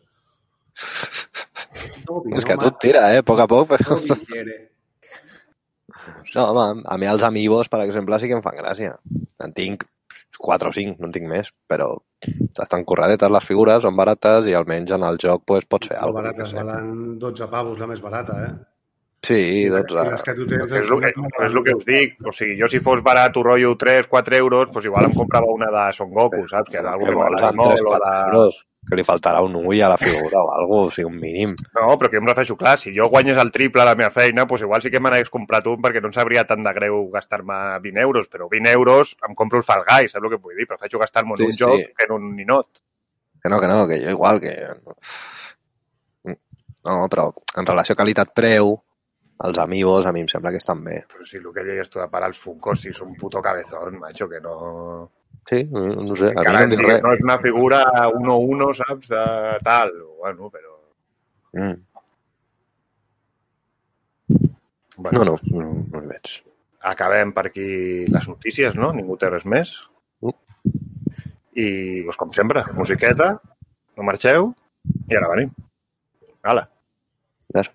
(laughs) Dobby, És que no, tot tira, eh? A poc a poc. Però... Dobby. No, home, a mi els amigos, per exemple, sí que em fan gràcia. En tinc 4 o 5, no en tinc més, però estan corredetes les figures, són barates i almenys en el joc pues, pots fer Molt alguna barates, cosa. valen 12 pavos, la més barata, eh? Sí, 12. les que tu tens... És el que, és el que us dic. O sigui, jo si fos barat, un rotllo 3, 4 euros, doncs igual em comprava una de Son Goku, saps? Que és algo Que que vols m'agrada amb 3 molt. O 4 de... euros? Que li faltarà un ull a la figura o alguna cosa, o sigui, un mínim. No, però que jo em refereixo, clar, si jo guanyés el triple a la meva feina, doncs igual sí que me n'hagués comprat un perquè no em sabria tant de greu gastar-me 20 euros, però 20 euros em compro el Fall Guys, saps el que vull dir? Prefereixo gastar-me en Sí, un sí. joc que en un ninot. Que no, que no, que jo igual, que... No, però en relació qualitat-preu, els amigos a mi em sembla que estan bé. Però si el que deies tu de parar els Funkos, si és un puto cabezón, macho, que no... Sí, no sé, a mi no em dic res. no és una figura 1-1, saps? De tal, bueno, però... Mm. Bueno, No, no, no, no hi veig. acabem per aquí les notícies, no? Ningú té res més. Uh. I, doncs, com sempre, musiqueta, no marxeu, i ara venim. Hala. Ves.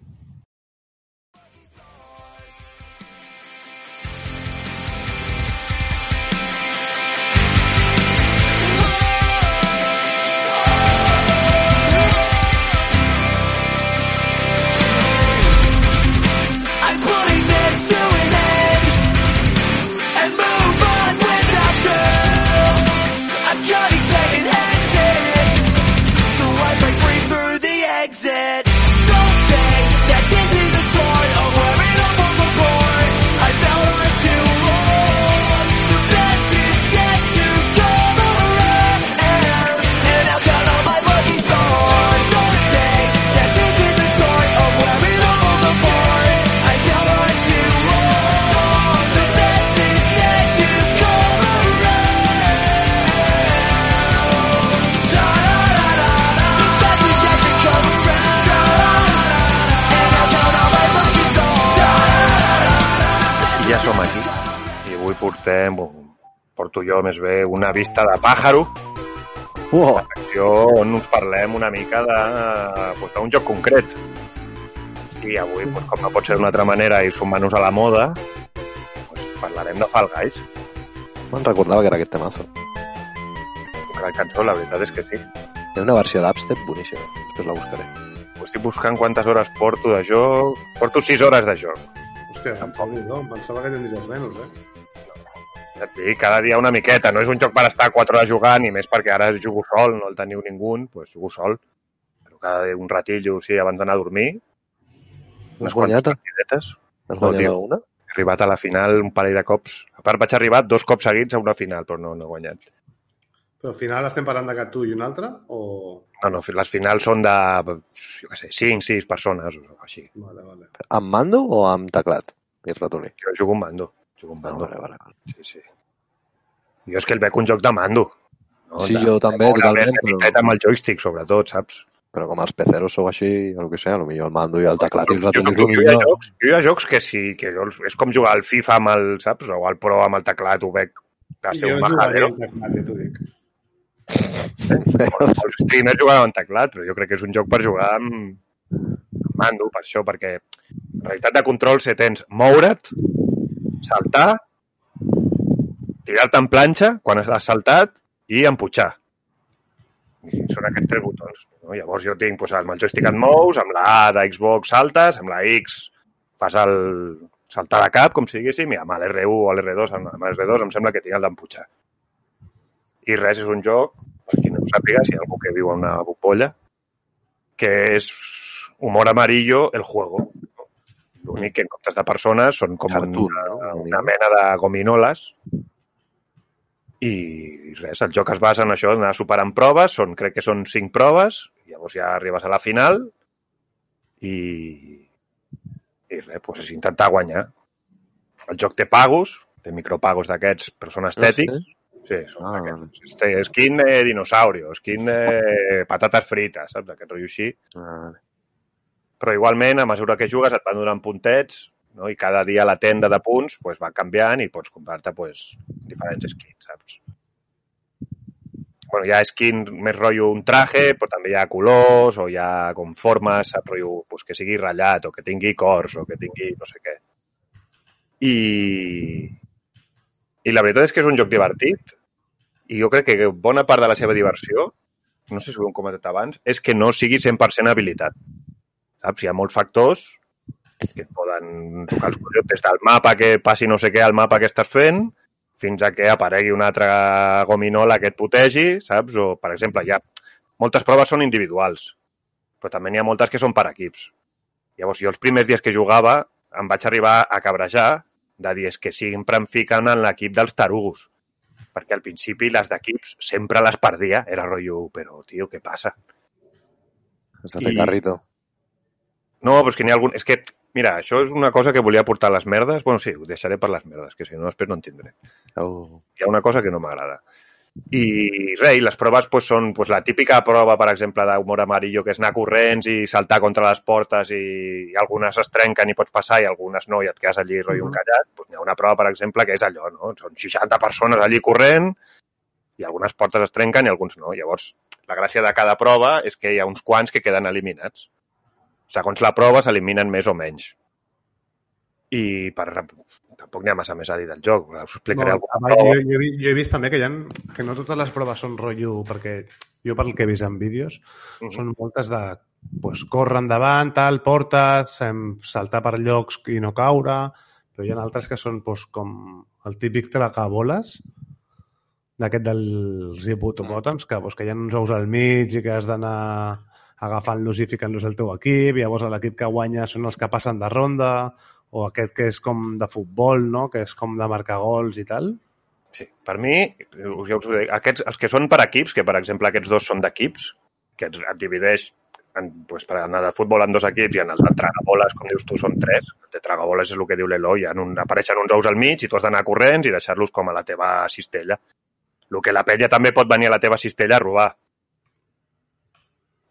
Portem, porto jo més bé, una vista de pàjaro, Uau! secció on us parlem una mica de, pues, d'un joc concret. I avui, pues, com no pot ser d'una altra manera i sumant-nos a la moda, pues, parlarem de Fall Guys. Me'n recordava que era aquest temazo. Una gran cançó, la veritat és que sí. Hi ha una versió d'Upstep boníssima. Després la buscaré. Ho estic buscant quantes hores porto de joc. Porto 6 hores de joc. Hòstia, tampoc no, em pensava que tindries menys, eh? Ja et dic, cada dia una miqueta. No és un joc per estar 4 hores jugant, i més perquè ara jugo sol, no el teniu ningú, doncs jugo sol. Però cada dia un ratillo, sí, abans d'anar a dormir. Has guanyat? partidetes. Has No, guanyat tio. alguna? He arribat a la final un parell de cops. A part, vaig arribar dos cops seguits a una final, però no, no he guanyat. Però al final estem parlant de que tu i un altre, o... No, no, les finals són de, jo què sé, 5, 6 persones o així. Vale, vale. Amb mando o amb teclat? I ratolí. Jo jugo un mando. Jugo un Ah, mando. vale, vale. vale. Sí, sí. Jo és que el veig un joc de mando. No? Sí, de, jo també, de totalment, però- amb el joystick, sobretot, saps? Però com els peceros sou així, o el que sé, potser el mando i el teclat i el jo, ratolí jo, jo, hi ha millor. jocs, jo hi ha jocs que sí, que jo, és com jugar al FIFA amb el, saps? O al Pro amb el teclat, ho veig va ser jo un majadero. amb teclat, ja t'ho dic. Els streamers juguen amb teclat, però jo crec que és un joc per jugar amb, amb mando, per això, perquè en realitat de control se tens moure't, saltar, tirar-te en planxa quan has saltat i empujar. I són aquests tres botons. No? Llavors jo tinc doncs, amb el joystick et mous, amb la A de Xbox saltes, amb la X fas el saltar de cap, com si diguéssim, i amb l'R1 o l'R2, amb amb l'R2 em sembla que tinc el d'empujar. I res, és un joc, per qui no ho sàpiga, si hi ha algú que viu a una bombolla, que és humor amarillo el juego. L'únic que en comptes de persones són com Cartoon, una, no? una mena de gominoles i res, el joc es basa en això, anar superant proves, són, crec que són cinc proves, llavors ja arribes a la final i, i res, doncs és intentar guanyar. El joc té pagos, té micropagos d'aquests, però són estètics. Sí, són Ah, ah, aquests. Té skin de dinosaurio, skin de patates frites, saps? Aquest rotllo així. Ah. Però igualment, a mesura que jugues, et van donant puntets, no? i cada dia la tenda de punts pues, va canviant i pots comprar-te pues, diferents skins, saps? Bueno, hi ha skin més rotllo un traje, però també hi ha colors o hi ha com formes, saps? Rotllo, pues, que sigui ratllat o que tingui cors o que tingui no sé què. I, i la veritat és que és un joc divertit i jo crec que bona part de la seva diversió, no sé si ho hem comentat abans, és que no sigui 100% habilitat. Saps? Hi ha molts factors que poden tocar els collons des del mapa que passi no sé què al mapa que estàs fent fins a que aparegui una altra gominola que et putegi, saps? O, per exemple, ha... Moltes proves són individuals, però també n'hi ha moltes que són per equips. Llavors, jo els primers dies que jugava em vaig arribar a cabrejar de dir "És que sempre em fiquen en l'equip dels tarugos. Perquè al principi les d'equips sempre les perdia. Era rotllo, però, tio, què passa? Has de fer I- carrito. No, però és que n'hi ha algun... És que, mira, això és una cosa que volia portar a les merdes. Bueno, sí, ho deixaré per les merdes, que si no després no en tindré. Oh. Hi ha una cosa que no m'agrada. I res, i les proves pues, són pues, la típica prova, per exemple, d'humor amarillo, que és anar corrents i saltar contra les portes i, i algunes es trenquen i pots passar i algunes no i et quedes allí rotllo encallat. Pues, hi ha una prova, per exemple, que és allò, no? Són 60 persones allí corrent i algunes portes es trenquen i alguns no. Llavors, la gràcia de cada prova és que hi ha uns quants que queden eliminats. Segons la prova s'eliminen més o menys. I per... tampoc n'hi ha massa més a dir del joc. Us explicaré No, alguna a veure, prova. jo, jo, jo he vist també que, hi ha, que no totes les proves són rotllo, perquè jo pel que he vist en vídeos, Mhm. són moltes de pues, córrer endavant, tal, portes, saltar per llocs i no caure, però hi ha altres que són pues, com el típic tragaboles, d'aquest dels hipotopòtams, que, pues, que hi ha uns ous al mig i que has d'anar agafant-los i ficant-los al teu equip, llavors l'equip que guanya són els que passen de ronda, o aquest que és com de futbol, no? que és com de marcar gols i tal. Sí, per mi, ja us ho dic, aquests, els que són per equips, que per exemple aquests dos són d'equips, que et, et divideix en, pues, per anar de futbol en dos equips i en el de tragaboles, com dius tu, són tres. El de tragaboles és el que diu l'Eloi, un, apareixen uns ous al mig i tu has d'anar corrents i deixar-los com a la teva cistella. El que la pella també pot venir a la teva cistella a robar.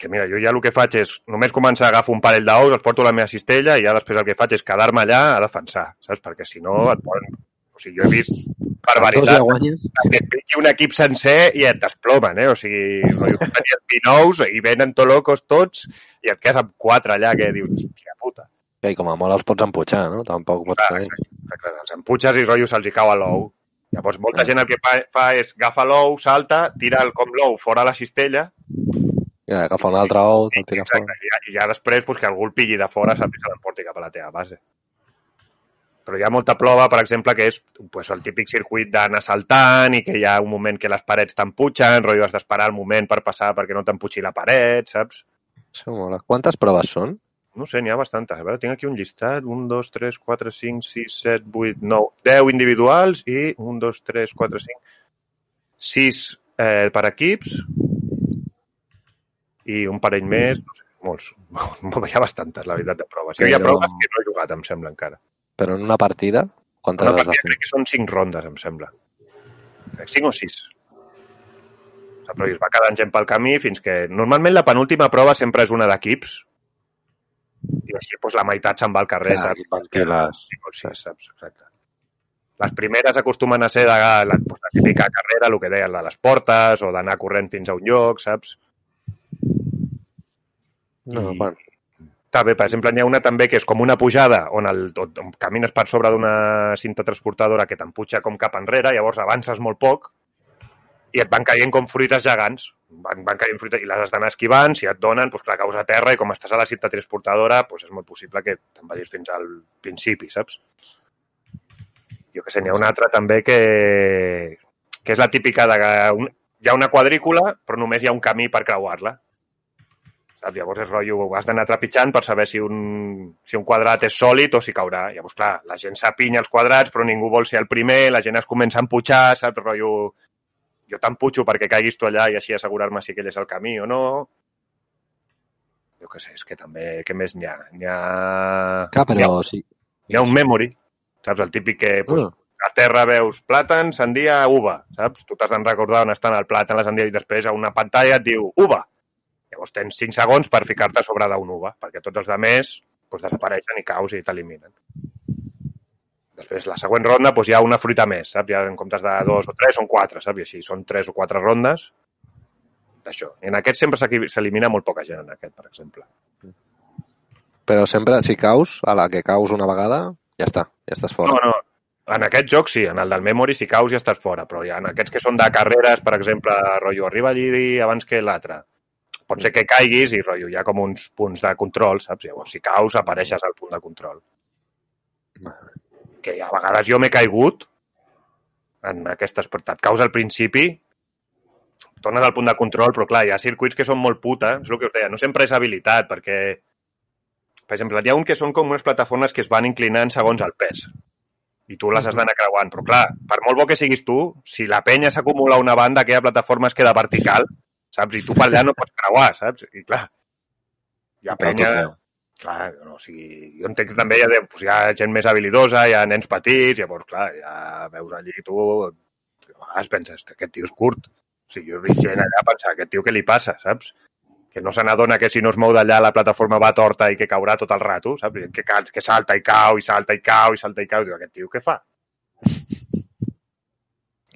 Que mira, jo ja el que faig és només començar a agafar un parell d'ous, els porto a la meva cistella i ja després el que faig és quedar-me allà a defensar, saps? Perquè si no et poden... O sigui, jo he vist ja barbaritat. guanyes. Que et piqui un equip sencer i et desplomen, eh? O sigui, tenies 19 i venen to locos tots i et quedes amb 4 allà que dius, hòstia puta. I com a molt els pots emputxar, no? Tampoc pots Clar, fer... Exacte, els emputxes i rotllo se'ls hi cau a l'ou. Llavors, molta gent el que fa, fa és agafa l'ou, salta, tira el, com l'ou fora la cistella Ja, agafa un altre ou, te'l tira Exacte, fora. i ja, i ja després pues, que algú el pilli de fora saps i se l'emporti cap a la teva base. Però hi ha molta prova, per exemple, que és pues, el típic circuit d'anar saltant i que hi ha un moment que les parets t'emputxen, rotllo has d'esperar el moment per passar perquè no t'emputxi la paret, saps? Això mola. Quantes proves són? No sé, n'hi ha bastantes. A veure, tinc aquí un llistat. 1, 2, 3, 4, 5, 6, 7, 8, 9, 10 individuals i 1, 2, 3, 4, 5, 6 eh, per equips i un parell més, no sé, molts. (laughs) Hi ha bastantes, la veritat, de proves. Però... Hi ha proves que no he jugat, em sembla, encara. Però en una partida, quantes Una partida crec que són 5 rondes, em sembla. 5 o 6. Però es va quedant gent pel camí fins que... Normalment la penúltima prova sempre és una d'equips i així doncs, la meitat se'n va al carrer, Clar, saps? Sí, o sí, saps? Exacte. Les primeres acostumen a ser de la, la, la típica carrera, el que deien, de les portes, o d'anar corrent fins a un lloc, saps? No, I- bueno, Està bé, per exemple, n'hi ha una també que és com una pujada on, el, on, camines per sobre d'una cinta transportadora que t'emputxa com cap enrere, llavors avances molt poc i et van caient com fruites gegants. Van, van caient fruites i les has d'anar esquivant, si et donen, doncs clar, caus a terra i com estàs a la cinta transportadora, doncs és molt possible que te'n vagis fins al principi, saps? Jo que sé, n'hi ha una altra també que, que és la típica de que un, hi ha una quadrícula però només hi ha un camí per creuar-la. Llavors és rotllo, has d'anar trepitjant per saber si un, si un quadrat és sòlid o si caurà. Llavors, clar, la gent s'apinya els quadrats, però ningú vol ser el primer, la gent es comença a emputxar, saps? Rotllo, jo t'emputxo perquè caiguis tu allà i així assegurar-me si aquell és el camí o no. Jo què sé, és que també, què més n'hi ha? N'hi ha... clar, n'hi ha, però sí. n'hi ha un memory, saps? El típic que pues, Ah, a terra veus plàtan, sandia, uva, saps? Tu t'has de recordar on estan el plàtan, la sandia, i després a una pantalla et diu uva. Llavors tens 5 segons per ficar-te sobre d'un uva, perquè tots els altres doncs, desapareixen i caus i t'eliminen. Després, la següent ronda, doncs, hi ha una fruita més, saps? Ja en comptes de dos o tres, són quatre, saps? I així són tres o quatre rondes d'això. I en aquest sempre s'elimina molt poca gent, en aquest, per exemple. Però sempre, si caus, a la que caus una vegada, ja està, ja estàs fora. No, no. En aquest joc sí, en el del Memory si caus ja estàs fora, però ja en aquests que són de carreres, per exemple, rotllo, arriba allí abans que l'altre. Pot ser que caiguis i rotllo, hi ha com uns punts de control, saps? Llavors, si caus, apareixes al punt de control. Que a vegades jo m'he caigut en aquestes, però et caus al principi, tornes al punt de control, però clar, hi ha circuits que són molt puta, és el que us deia, no sempre és habilitat, perquè, per exemple, hi ha un que són com unes plataformes que es van inclinant segons el pes i tu les has d'anar creuant. Però clar, per molt bo que siguis tu, si la penya s'acumula a una banda, aquella plataforma es queda vertical, saps? I tu per allà no pots creuar, saps? I clar, hi ha penya... Clar, no, o sigui, jo entenc que també hi ha, de- doncs hi ha gent més habilidosa, hi ha nens petits, llavors, clar, ja veus allí tu... A vegades penses, aquest tio és curt. O sigui, jo he vist gent allà pensar, aquest tio què li passa, saps? Que no se n'adona que si no es mou d'allà la plataforma va torta i que caurà tot el rato, saps? Que, que salta i cau, i salta i cau, i salta i cau. Diu, aquest tio què fa?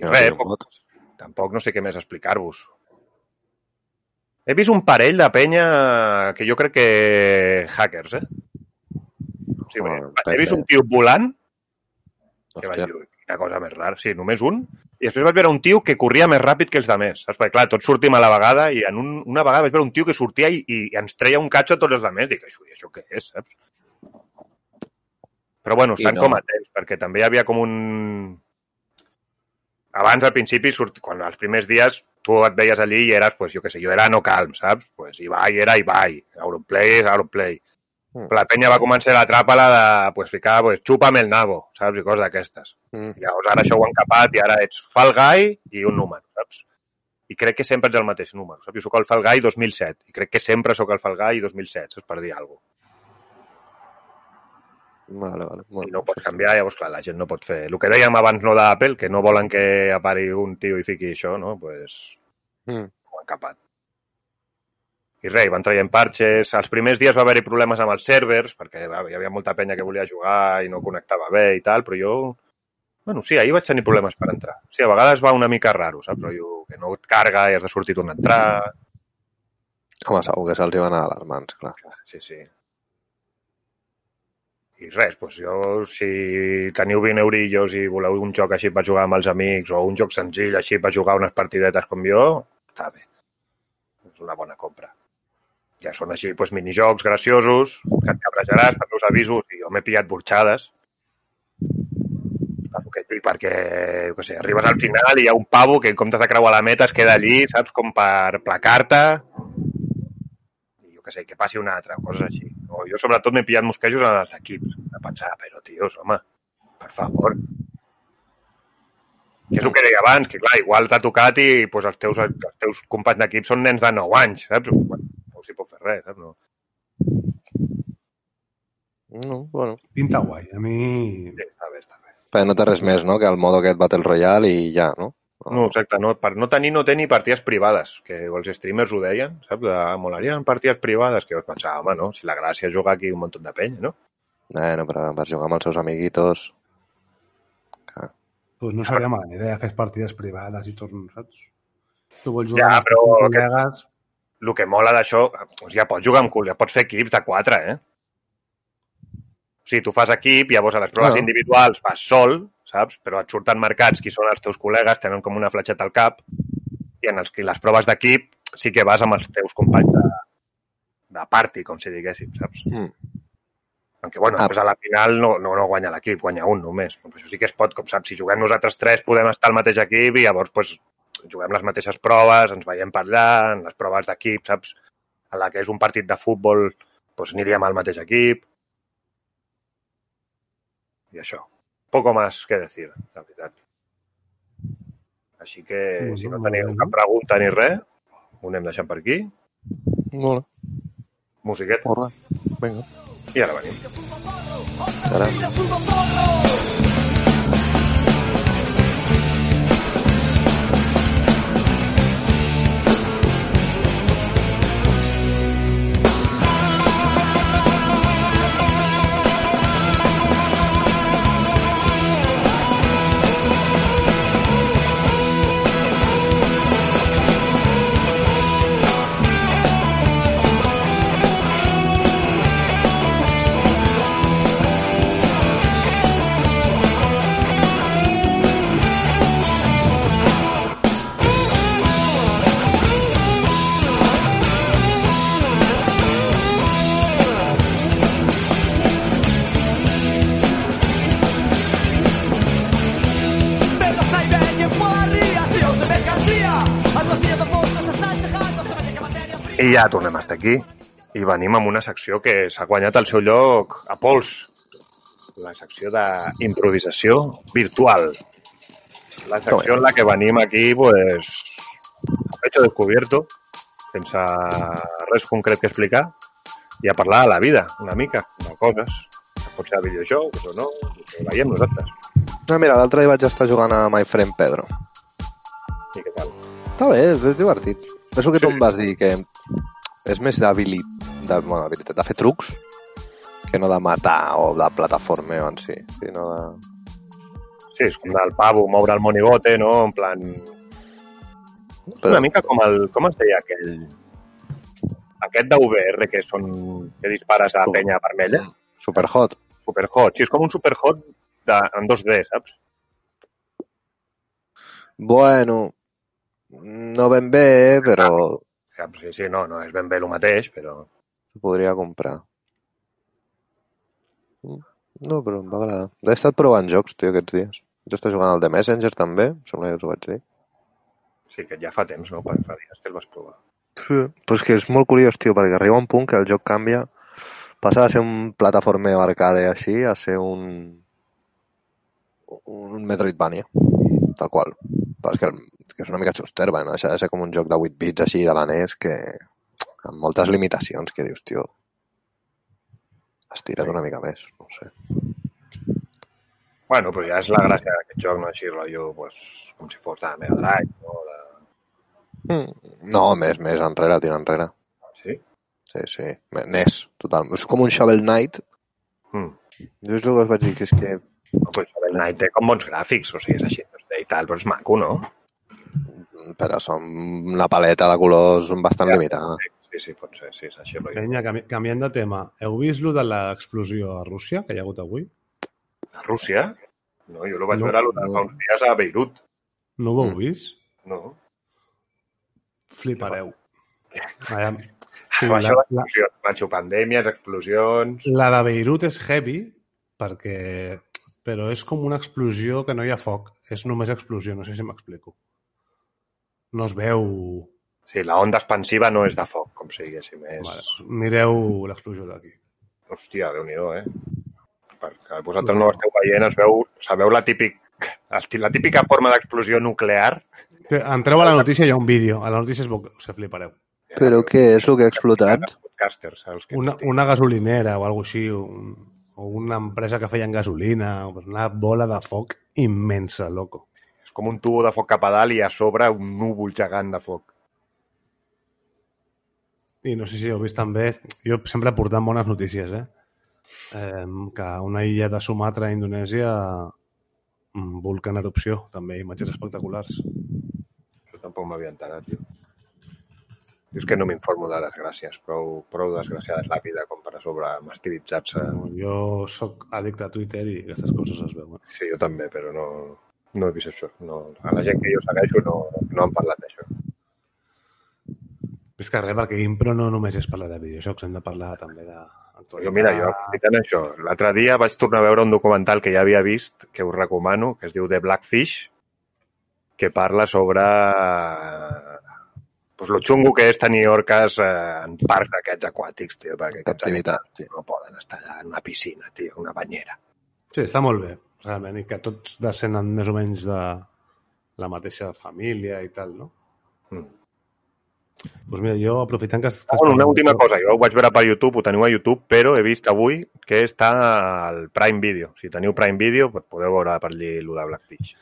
No Res, tinc poc, tampoc no sé què més explicar-vos. He vist un parell de penya que jo crec que hackers, eh? Sí, Bueno, perquè he vist un tio volant, que vaig Hòstia. dir, una cosa més rara, sí, només un, i després vaig veure un tio que corria més ràpid que els altres, saps? Perquè, clar, tots sortim a la vegada i en un, una vegada vaig veure un tio que sortia i, i ens treia un catxo a tots els altres. Dic, això, això què és, saps? Però, bueno, I estan no. com atents, perquè també hi havia com un... Abans, al principi, surt... quan els primers dies tu et veies allí i eres, pues, jo què sé, jo era no calm, saps? Pues Ibai era Ibai, Auronplay és Auronplay. Mm. La penya va començar a l'atrapa-la de pues, ficar, pues, xupa'm el nabo, saps? I coses d'aquestes. Mm. Llavors ara això ho han capat i ara ets Fall Guy i un número, saps? I crec que sempre ets el mateix número, saps? Jo sóc el Fall Guy 2007 i crec que sempre sóc el Fall Guy 2007, saps? Per dir alguna cosa. Vale, vale. I Bueno, no pots canviar, llavors, clar, la gent no pot fer... El que dèiem abans no d'Apple, que no volen que apari un tio i fiqui això, no? Pues Mm. ho han capat. I res, van traient parxes. Els primers dies va haver-hi problemes amb els servers, perquè va, hi havia molta penya que volia jugar i no connectava bé i tal, però jo Bueno, sí, ahir vaig tenir problemes per entrar. Sí, a vegades va una mica raro, saps? Però jo, que no et carga i has de sortir tornar a entrar. Home, segur que se'ls van anar a les mans, clar. Sí, sí. I res, doncs jo, si teniu 20 eurillos i voleu un joc així per jugar amb els amics o un joc senzill així per jugar unes partidetes com jo, està bé. És una bona compra. Ja són així doncs, minijocs graciosos, que et cabrejaràs per us avisos, i jo m'he pillat burxades. El que dic, perquè, jo sé, arribes al final i hi ha un pavo que en comptes de creuar la meta es queda allí, saps, com per placar-te, i jo què sé, que passi una altra, coses així. O jo sobretot m'he pillat mosquejos en els equips, de pensar, però tios, home, per favor. Que és el que deia abans, que clar, igual t'ha tocat i pues, els, teus, els teus companys d'equip són nens de 9 anys, saps? Bueno, no s'hi pot fer res, saps? No. No, bueno. Pinta guai. A mi... Sí, està bé, està bé. Però no té res més, no?, que el modo aquest Battle Royale i ja, no? No, exacte, no, per no tenir, no té ni partides privades, que els streamers ho deien, saps? De, molarien partides privades, que jo pensava, home, no? Si la gràcia és jugar aquí un munt de penya, no? Bueno, però per jugar amb els seus amiguitos... Pues no seria mala idea fer partides privades i torn, saps? Tu vols Ja, jugar amb els però teus que- col·legues... El que mola d'això, doncs ja pots jugar amb cul, ja pots fer equips de quatre, eh? O sigui, tu fas equip, llavors a les proves Clar. individuals vas sol, saps? Però et surten marcats qui són els teus col·legues, tenen com una fletxeta al cap, i en els, que les proves d'equip sí que vas amb els teus companys de, de party, com si diguéssim, saps? Mm. Aunque, bueno, Ah. després a la final no, no, no guanya l'equip, guanya un només. Però això sí que es pot, com saps, si juguem nosaltres tres podem estar al mateix equip i llavors pues, juguem les mateixes proves, ens veiem per allà, en les proves d'equip, saps? En la que és un partit de futbol, pues, aniríem al mateix equip. I això. Poco más que decir, la veritat. Així que, Molt si no teniu bé. cap pregunta ni res, ho anem deixant per aquí. Molt bé. Musiqueta. Molt bé. Vinga. I ara venim. Ara. Ja tornem a estar aquí. I venim amb una secció que s'ha guanyat el seu lloc a pols. La secció d'improvisació virtual. La secció en la que venim aquí, pues, a hecho descubierto, sense res concret que explicar, i a parlar de la vida, una mica, de coses. Pot ser de videojocs o no, que veiem nosaltres. No, mira, l'altre dia vaig estar jugant a My Friend Pedro. I què tal? Està bé, és, divertit. És el que tu Sí. em vas dir, que és més d'habilitat, de, bueno, habilitat, de fer trucs, que no de matar o de plataformeo en si, sinó de... Sí, és com del pavo, moure el monigote, no? En plan, Però, Una mica com el... Com es deia aquell... Aquest de VR que són... que dispares a penya vermella. Superhot. Superhot. Sí, és com un superhot de, en 2D, saps? Bueno, no ben bé, però Saps? Sí, sí, no, no és ben bé el mateix, però... s'ho podria comprar. No, però em va agradar. He estat provant jocs, tio, aquests dies. Jo estic jugant al The Messenger, també, em sembla que us ho vaig dir. Sí, que ja fa temps, no? Fa fa dies que el vas provar. Sí. Però és que és molt curiós, tio, perquè arriba un punt que el joc canvia, passa de ser un plataformeo arcade així a ser un un Metroidvania, tal qual. Però és que, el, que és una mica xuster, va, no deixa de ser com un joc de 8 bits així de la NES que amb moltes limitacions que dius, tio, estira't una mica més, no sé. Bueno, però ja és la gràcia d'aquest joc, no? Així, rotllo, pues, com si fos de Mega Drive, no? De... Mm. No, més, més enrere, tira enrere. Sí? Sí, sí. NES, total. És com un Shovel Knight. Mm. Jo és el que vaig dir, que és que No, pues, el El Night té com bons gràfics, o sigui, és així, 2D i tal, però és maco, no? Però són una paleta de colors bastant Ja. limitada. Sí, sí, pot ser, sí, és així. Penya, canvi, canviant de tema. Heu vist lo de l'explosió a Rússia, que hi ha hagut avui? A Rússia? No, jo el vaig No, veure no. fa uns dies a Beirut. No ho heu Mm. vist? No. Flipareu. Allà, Sí, (laughs) Sí, això la- d'explosions, macho, pandèmies, explosions... la de Beirut és heavy, perquè... però és com una explosió que no hi ha foc. És només explosió, no sé si m'explico. No es veu... Sí, la onda expansiva no és de foc, com si diguéssim. És... Vale, doncs mireu l'explosió d'aquí. Hòstia, déu nhi eh? Perquè vosaltres no ho esteu veient, es veu, sabeu la, típic, la típica forma d'explosió nuclear? Que Entreu a la notícia, hi ha un vídeo. A la notícia es veu... Se flipareu. Però què és el que ha explotat? Podcasters, els que Una, una gasolinera o alguna així, un, o una empresa que feien gasolina, o una bola de foc immensa, loco. Com un tubo de foc cap a dalt i a sobre un núvol gegant de foc. I no sé si heu vist també, jo sempre portant bones notícies, eh? eh que una illa de Sumatra, a Indonèsia, un volcà en erupció, també, imatges espectaculars. Això tampoc m'havia enterat, jo. Jo és que no m'informo de desgràcies, prou, prou desgraciada és la vida com per a sobre mastiritzar-se. Jo sóc addicte a Twitter i aquestes coses es veuen. Sí, jo també, però no, no he vist això. No, a la gent que jo segueixo no, no han parlat d'això. És que res, perquè Impro no només és parlar de videojocs, hem de parlar també de... Jo, mira, jo, aprofitant això, l'altre dia vaig tornar a veure un documental que ja havia vist, que us recomano, que es diu The Blackfish, que parla sobre pues, lo xungo que és tenir orques eh, en parcs aquests aquàtics, tio, perquè aquests Captivitat, animals sí. no poden estar allà en una piscina, tio, una banyera. Sí, està molt bé, realment, i que tots descenen més o menys de la mateixa família i tal, no? Mm. Doncs mira, jo aprofitant que... que Ah, bueno, una última cosa, jo ho vaig veure per YouTube, ho teniu a YouTube, però he vist avui que està al Prime Video. Si teniu Prime Video, pues podeu veure per allí el de Blackfish.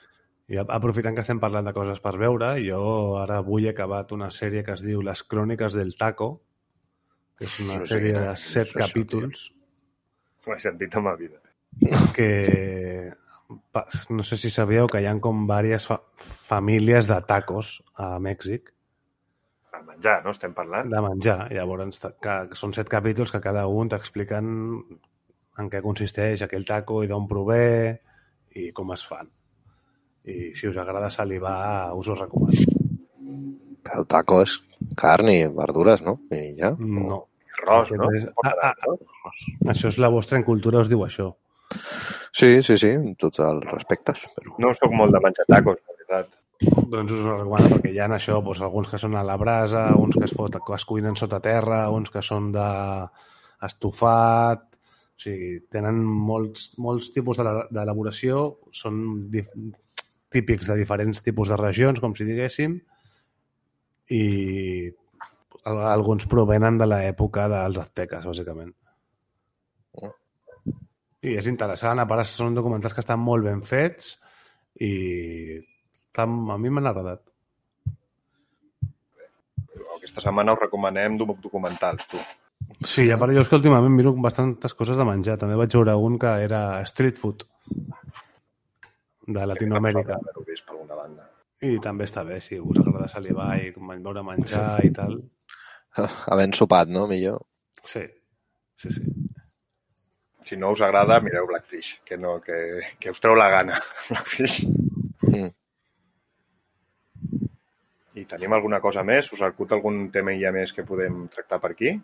I aprofitant que estem parlant de coses per veure, jo ara avui he acabat una sèrie que es diu Les cròniques del taco, que és una No sé sèrie de és set capítols Ho he sentit a ma vida. Que no sé si sabíeu que hi ha com diverses fa famílies de tacos a Mèxic El menjar, no? Estem parlant? de menjar. Llavors, que, són set capítols que cada un t'expliquen en què consisteix aquell taco i d'on prové i com es fan. I si us agrada salivar, us ho recomano. Però el taco és carn i verdures, no? I ja. No. Arròs, no? És- ah, ah, Això és la vostra incultura, us diu això. Sí, sí, sí, amb tots els respectes. Però... No sóc molt de menjar tacos, la veritat. Doncs us ho recomano perquè hi ha això, doncs, alguns que són a la brasa, uns que es, fot, que es cuinen sota terra, uns que són de estofat, o sigui, tenen molts, molts tipus d'ela- d'elaboració, són dif típics de diferents tipus de regions, com si diguéssim, i al- alguns provenen de l'època dels azteques, bàsicament. I és interessant, a part són documentals que estan molt ben fets i estan, a mi m'han agradat. Aquesta setmana us recomanem doc- documentals, tu. Sí, a part jo és que últimament miro bastantes coses de menjar. També vaig veure un que era street food de Latinoamèrica. Vist per alguna banda. I també està bé, si us agrada salivar i veure menjar i tal. (laughs) Havent sopat, no? Millor. Sí, sí, sí. Si no us agrada, mireu Blackfish, que, no, que, que us treu la gana. (laughs) Blackfish. Mm. I tenim alguna cosa més? Us acut algun tema ja més que podem tractar per aquí?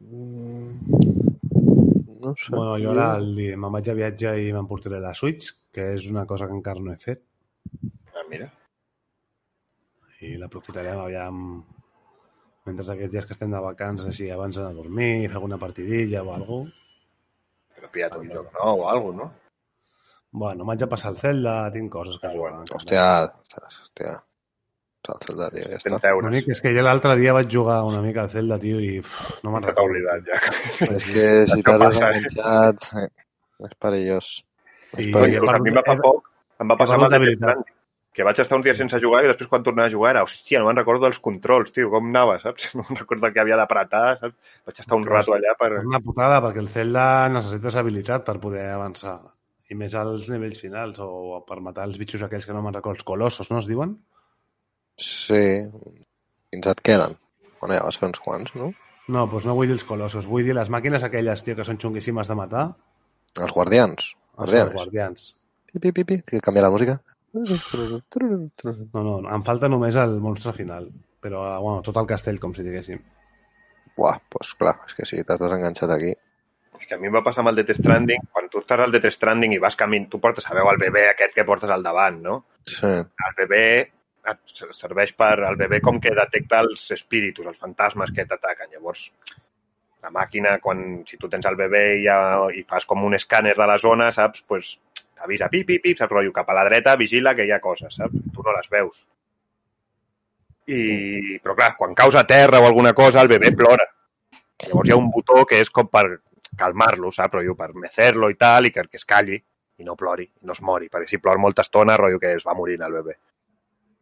Mm. No sé. Bueno, jo ara el, dia- me'n vaig a viatge i m'emportaré la Switch, que és una cosa que encara no he fet, Ah, mira. i l'aprofitarem aviam mentre aquests dies que estem de vacances, així abans d'anar a dormir, fer alguna partidilla o alguna cosa. Però pillat un joc nou o alguna no? Bueno, vaig a passar el Zelda, tinc coses que Ah, jugar. bueno, Hòstia, hòstia. El Zelda, tio, ja està. 100 euros. Bonic, és que jo l'altre dia vaig jugar una mica al Zelda, tio, i uf, no me'n t'ha recordo. oblidat ja. És que si t'has eh? desenganxat... eh, És perillós. I, Però Inclús a mi em va fa poc, em va passar amb el. Death Stranding, que vaig estar un dia sense jugar i després quan tornava a jugar era, hòstia, no me'n recordo dels controls, tio, com anava, saps? (laughs) No me'n recordo que havia d'apretar, saps? Vaig estar un rato allà per... És una putada, perquè el Zelda necessites habilitat per poder avançar. I més als nivells finals, o per matar els bitxos aquells que no me'n recordo, els colossos, no es diuen? Sí. Quins et queden? Bueno, ja vas fer uns quants, no? No, doncs no vull dir els colossos, vull dir les màquines aquelles, tio, que són xunguíssimes de matar. Els guardians. Els Guardians. guardians. Pi, pi, pi, pi. Que canvia la música. No, no, em falta només el monstre final. Però, bueno, tot el castell, com si diguéssim. Buah, doncs pues clar, és que sí, t'has desenganxat aquí. És que a mi em va passar amb el Death Stranding, quan tu estàs al Death Stranding i vas camin, tu portes a veu el bebè aquest que portes al davant, no? Sí. El bebè et serveix per... El bebè com que detecta els espíritus, els fantasmes que t'ataquen. Llavors, la màquina, quan, si tu tens el bebè i, ja, i fas com un escàner de la zona, saps? Pues, t'avisa, pip, pip, pip, saps? Rotllo, cap a la dreta, vigila que hi ha coses, saps? Tu no les veus. I, però clar, quan caus a terra o alguna cosa, el bebè plora. Llavors hi ha un botó que és com per calmar-lo, saps? Rotllo, per mecer-lo i tal, i que, que es calli i no plori, no es mori, perquè si plor molta estona, rotllo que es va morint el bebè.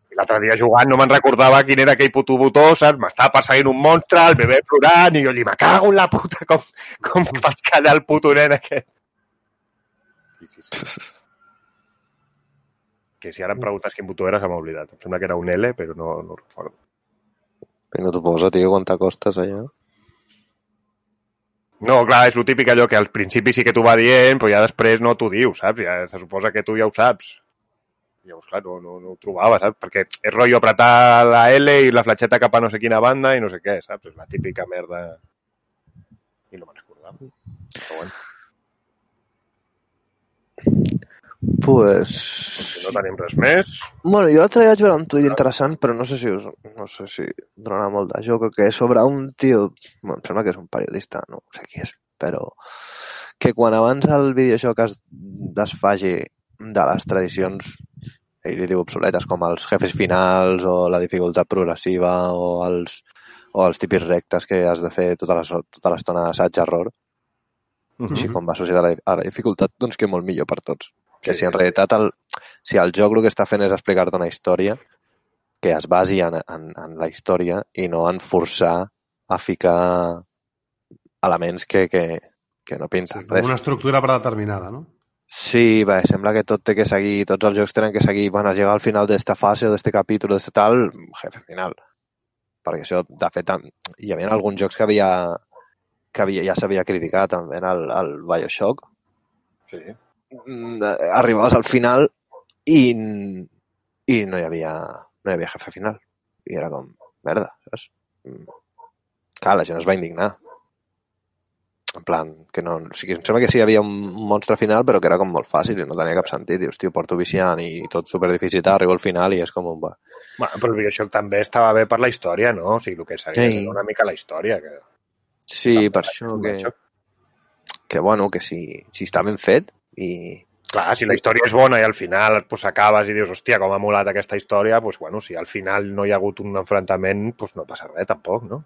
I l'altre dia jugant no me'n recordava quin era aquell puto botó, saps? M'estava perseguint un monstre, el bebè plorant, i jo li me cago en la puta, com, com (laughs) faig callar el puto nen aquest. Sí, sí, sí. Que si ara em preguntes quin botó era, se m'ha oblidat. Em sembla que era un L, però no, no ho recordo. I no t'ho posa, tio, quan t'acostes allà. No, clar, és el típic allò que al principi sí que t'ho va dient, però ja després no t'ho diu, saps? Ja se suposa que tu ja ho saps. Llavors, clar, no, no, no ho trobava, saps? Perquè és rotllo apretar la L i la fletxeta cap a no sé quina banda i no sé què, saps? És la típica merda. I no me'n recordava. Però bueno, Pues... si no tenim res més... Bueno, jo l'altre dia vaig veure un tuit interessant, però no sé si us, no sé si donarà molt de joc o què, sobre un tio, bueno, em sembla que és un periodista, no sé qui és, però que quan abans el videojoc es desfagi de les tradicions, ell li diu obsoletes, com els jefes finals o la dificultat progressiva o els, o els típics rectes que has de fer tota tota l'estona assaig-error, Mhm. així com va associat a la, a la dificultat, doncs que molt millor per tots. Que si en realitat el, si el joc el que està fent és explicar-te una història, que es basi en, en, en la història i no en forçar a ficar elements que, que, que no pinten Com res. una estructura predeterminada, no? Sí, bé, sembla que tot té que seguir, tots els jocs tenen que seguir, bueno, has llegat al final d'esta fase o d'este capítol, d'este tal, jefe final. Perquè això, de fet, hi havia alguns jocs que havia que havia, ja s'havia criticat també en el, el Bioshock, Sí. mm, arribaves al final i, i no hi havia no hi havia jefe final i era com, merda, saps? Mm. Clar, la gent es va indignar en plan, que no, o sigui, em sembla que sí hi havia un monstre final però que era com molt fàcil i no tenia cap sentit dius, tio, porto viciant i tot super difícil arribo al final i és com un va. Bueno, però el Bioshock també estava bé per la història, no? O sigui, el que seguia Sí. sí. una mica la història. Que... sí, per això que, Bioshock. que bueno, que si, si està ben fet i Clar, si la història és bona i al final pues, acabes i dius, hòstia, com ha molat aquesta història, pues, bueno, si al final no hi ha hagut un enfrontament, pues, no passa res tampoc, no?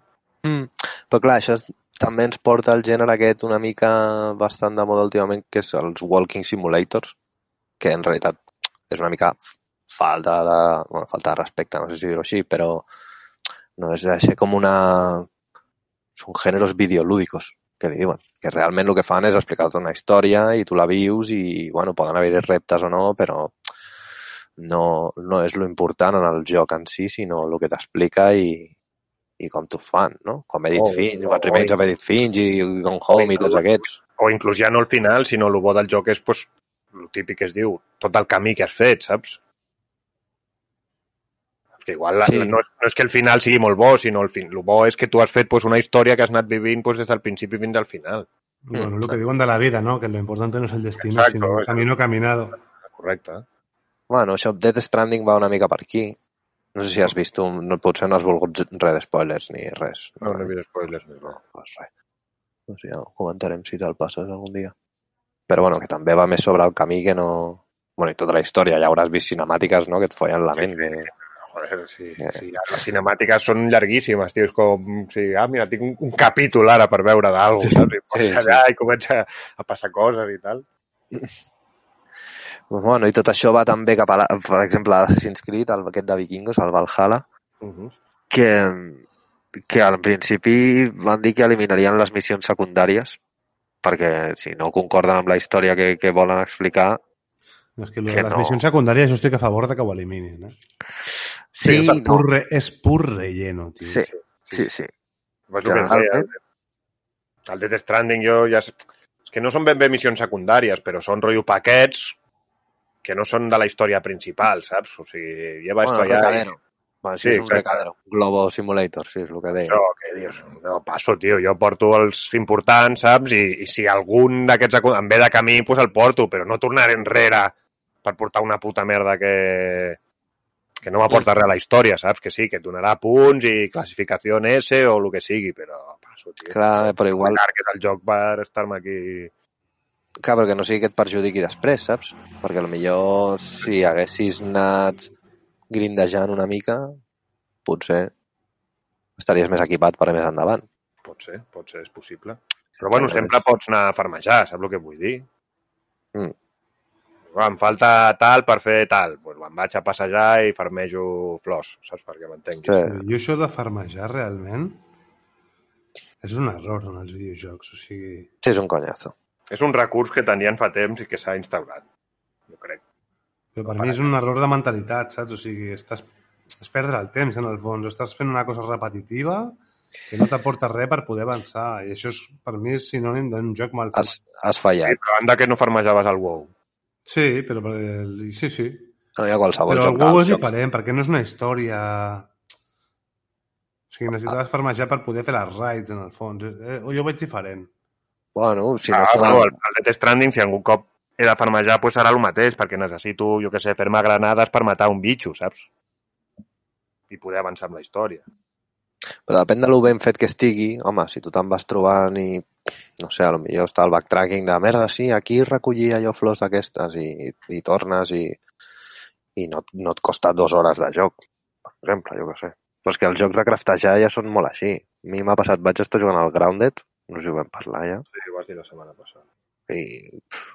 Mm. Però clar, això és, també ens porta al gènere aquest una mica bastant de moda últimament, que és els walking simulators, que en realitat és una mica falta de, bueno, falta de respecte, no sé si dir-ho així, però no és de ser com una... Són gèneres videolúdicos, que li diuen, que realment el que fan és explicar-te una història i tu la vius i, bueno, poden haver-hi reptes o no, però no, no és lo important en el joc en si, sinó el que t'explica i, i com t'ho fan, no? Com Edith Oh, Finch, oh, Remains oh. of Edith Finch i Gone Home i tots aquests. O inclús ja no al final, sinó el bo del joc és, pues, el típic que es diu, tot el camí que has fet, saps? Que igual la, Sí. no, és, no és que el final sigui molt bo, sinó el, fin, el bo és que tu has fet pues, una història que has anat vivint pues, des del principi fins al final. Bueno, lo que diuen de la vida, ¿no? Que lo importante no es el destino, Exacto, sino el camino caminado. Correcte. Bueno, això, Death Stranding va una mica per aquí. No sé si has vist, un, no, potser no has volgut res de spoilers ni res. No, no he vist spoilers. no No. pues res. Pues ja ho comentarem si te'l passes algun dia. Però bueno, que també va més sobre el camí que no... Bueno, i tota la història, ja hauràs vist cinemàtiques, no?, que et follen la ment. Que... Joder, sí, Eh. sí, les cinemàtiques són llarguíssimes, tio. És com, sí, ah, mira, tinc un, un capítol ara per veure d'algú, saps? I Sí, sí, allà i comença a passar coses i tal. Bueno, i tot això va també cap a, la, per exemple, a l'Assassin's Creed, el, aquest de vikingos, el Valhalla, Uh -huh. que, que al principi van dir que eliminarien les missions secundàries perquè si no concorden amb la història que, que volen explicar, No, és que, lo Que de les no. missions secundàries jo estic a favor de que ho eliminin. Eh? sí, és, no, pur, re, és pur relleno, tio. sí, sí, sí. Pues que et deia, Generalment, el Death Stranding jo ja... És és que no són ben bé missions secundàries, però són rotllo paquets que no són de la història principal, saps? O sigui, lleva bueno, esto allà... i- recadero. Bueno, sí, Sí, és un exacte. recadero. Globo Simulator, sí, és el que deia. Això, que dius, no passo, tio, jo porto els importants, saps? I, i si algun d'aquests em ve de camí, doncs el porto, però no tornaré enrere per portar una puta merda que, que no m'aporta res a la història, saps? Que sí, que et donarà punts i classificació S o el que sigui, però passo, tio. Clar, però igual, Que és el joc per estar-me aquí... clar, perquè no sigui que et perjudiqui després, saps? Perquè millor si haguessis anat grindejant una mica, potser estaries més equipat per a més endavant. Pot ser, pot ser, és possible. Però bueno, Però sempre pots anar a farmejar, saps el que vull dir? Mm. Em falta tal per fer tal. Pues me'n vaig a passejar i farmejo flors, saps? Perquè m'entenguis. Sí. Jo això de farmejar realment és un error en els videojocs. O sigui, Sí, és un conyazo. És un recurs que tenien fa temps i que s'ha instaurat, jo crec. però per mi és un error de mentalitat, saps? O sigui, estàs, és perdre el temps, en el fons. Estàs fent una cosa repetitiva que no t'aporta res per poder avançar. I això és, per mi és sinònim d'un joc mal fet. Has, has Sí, fallat. però anda que no farmejaves al WoW. Sí, però per el... sí, sí. No hi ha qualsevol Però joc dels és jocs. diferent, perquè no és una història... O sigui, necessitaves farmejar per poder fer les raids, en el fons. Eh, jo ho veig diferent. Bueno, si no ah, està... però el, el Death Stranding, si algun cop he de farmejar, pues serà el mateix, perquè necessito, jo que sé, fer-me granades per matar un bitxo, saps? I poder avançar amb la història. Però depèn de lo ben fet que estigui. Home, si tu te'n vas trobant i, no sé, a lo millor està el backtracking de merda, sí, aquí recollia jo flors d'aquestes i, i, i tornes i, i no, no et costa dues hores de joc, per exemple, jo què sé. Però és que els jocs de craftejar ja són molt així. A mi m'ha passat, vaig estar jugant al Grounded, no sé si ho vam parlar ja, Sí, ho vas dir la setmana passada. i pff,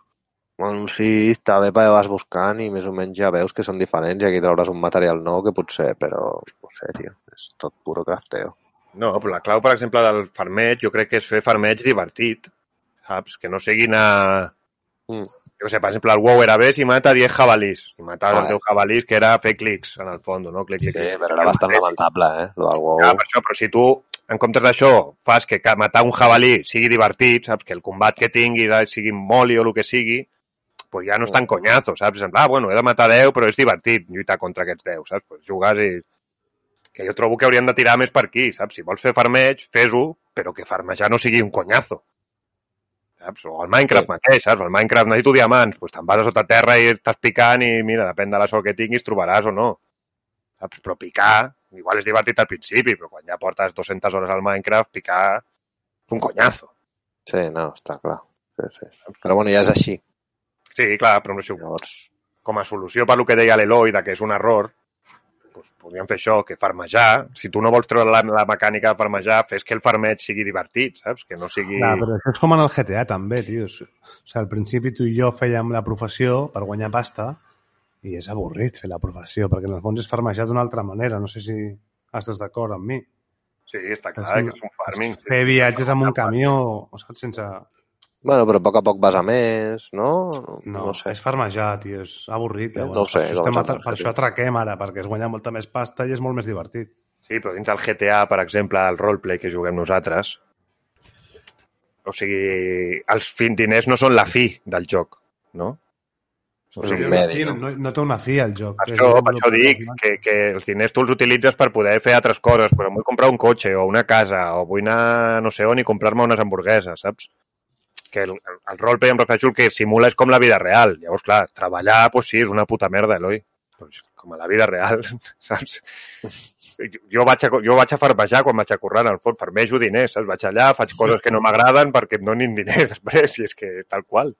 bueno, sí, està bé perquè vas buscant i més o menys ja veus que són diferents i aquí trauràs un material nou que potser, però no sé, tio, és tot puro crafteo. No, però la clau, per exemple, del farmeig, jo crec que és fer farmeig divertit, saps? Que no siguin a... Mm. Jo sé, per exemple, el WoW era bé si mata 10 jabalís. Si mataves Joder. els 10 jabalís, que era fer clics, en el fons, no? Clic, Sí, clic, clic. però era bastant lamentable, eh, lo del WoW. Ja, per això, però si tu, en comptes d'això, fas que matar un jabalí sigui divertit, saps? Que el combat que tingui de- sigui moli o el que sigui, pues ja no és tan conyazo, saps? Ah, bueno, he de matar 10, però és divertit lluitar contra aquests 10, saps? Pues jugues i... Que jo trobo que haurien de tirar més per aquí, saps? Si vols fer farmeig, fes-ho, però que farmejar no sigui un conyazo. Saps? O el Minecraft Sí. mateix, saps? El Minecraft necessito diamants, pues te'n vas a sota terra i estàs picant i mira, depèn de la sort que tinguis, trobaràs o no. Saps? Però picar, igual és divertit al principi, però quan ja portes 200 hores al Minecraft, picar és un conyazo. Sí, no, està clar. Sí, sí. Però bueno, ja és així. Sí, clar, però no sé, Llavors, com a solució per lo que deia l'Eloi, de que és un error, doncs podríem fer això, que farmejar, si tu no vols treure la, la mecànica de farmejar, fes que el farmeig sigui divertit, saps? Que no sigui... Clar, però això és com en el GTA també, tio. O sigui, al principi tu i jo fèiem la professió per guanyar pasta i és avorrit fer la professió, perquè en el fons és farmejar d'una altra manera. No sé si estàs d'acord amb mi. Sí, està clar, Sí. que és un farming. Sí. Fer viatges amb un camió, saps, sense... bueno, però a poc a poc vas a més, no? No, no sé. és farmejar, tio, és avorrit. Eh, Eh? no ho sé, per, això estem atra- per això atraquem ara, perquè es guanya molta més pasta i és molt més divertit. Sí, però dins del GTA, per exemple, el roleplay que juguem nosaltres, o sigui, els fin diners no són la fi del joc, no? O sigui, un medi, no? no, no té una fi al joc. Per això, un per això dic que, que els diners tu els utilitzes per poder fer altres coses, però vull comprar un cotxe o una casa o vull anar no sé on i comprar-me unes hamburgueses, saps? Que el, el, el roleplay em refereixo al que simula és com la vida real. Llavors, clar, treballar, doncs sí, és una puta merda, Eloi. Pues, com a la vida real, (laughs) saps? Jo vaig, a, jo vaig a farmejar quan vaig a currar, en el fons, farmejo diners, saps? Vaig allà, faig coses que no m'agraden perquè em donin diners (laughs) després, i és que tal qual.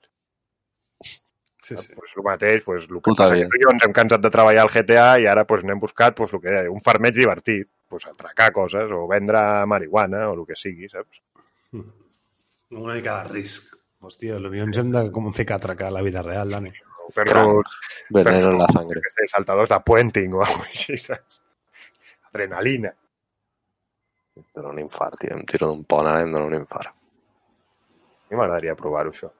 Sí, sí. Pues el mateix, pues, el que Puta passa que ens hem cansat de treballar al GTA i ara pues, n'hem buscat pues, el que deia, un farmeig divertit, pues, atracar coses o vendre marihuana o el que sigui, saps? Una mica de risc. Hòstia, potser ens hem de com ficar a atracar a la vida real, Dani. Fer-nos Veneno en la sangre. saltadors de puenting o alguna cosa així, saps? Adrenalina. Em dono un infart, tio. Em tiro d'un pont ara i em dono un infart. mi m'agradaria provar-ho, això.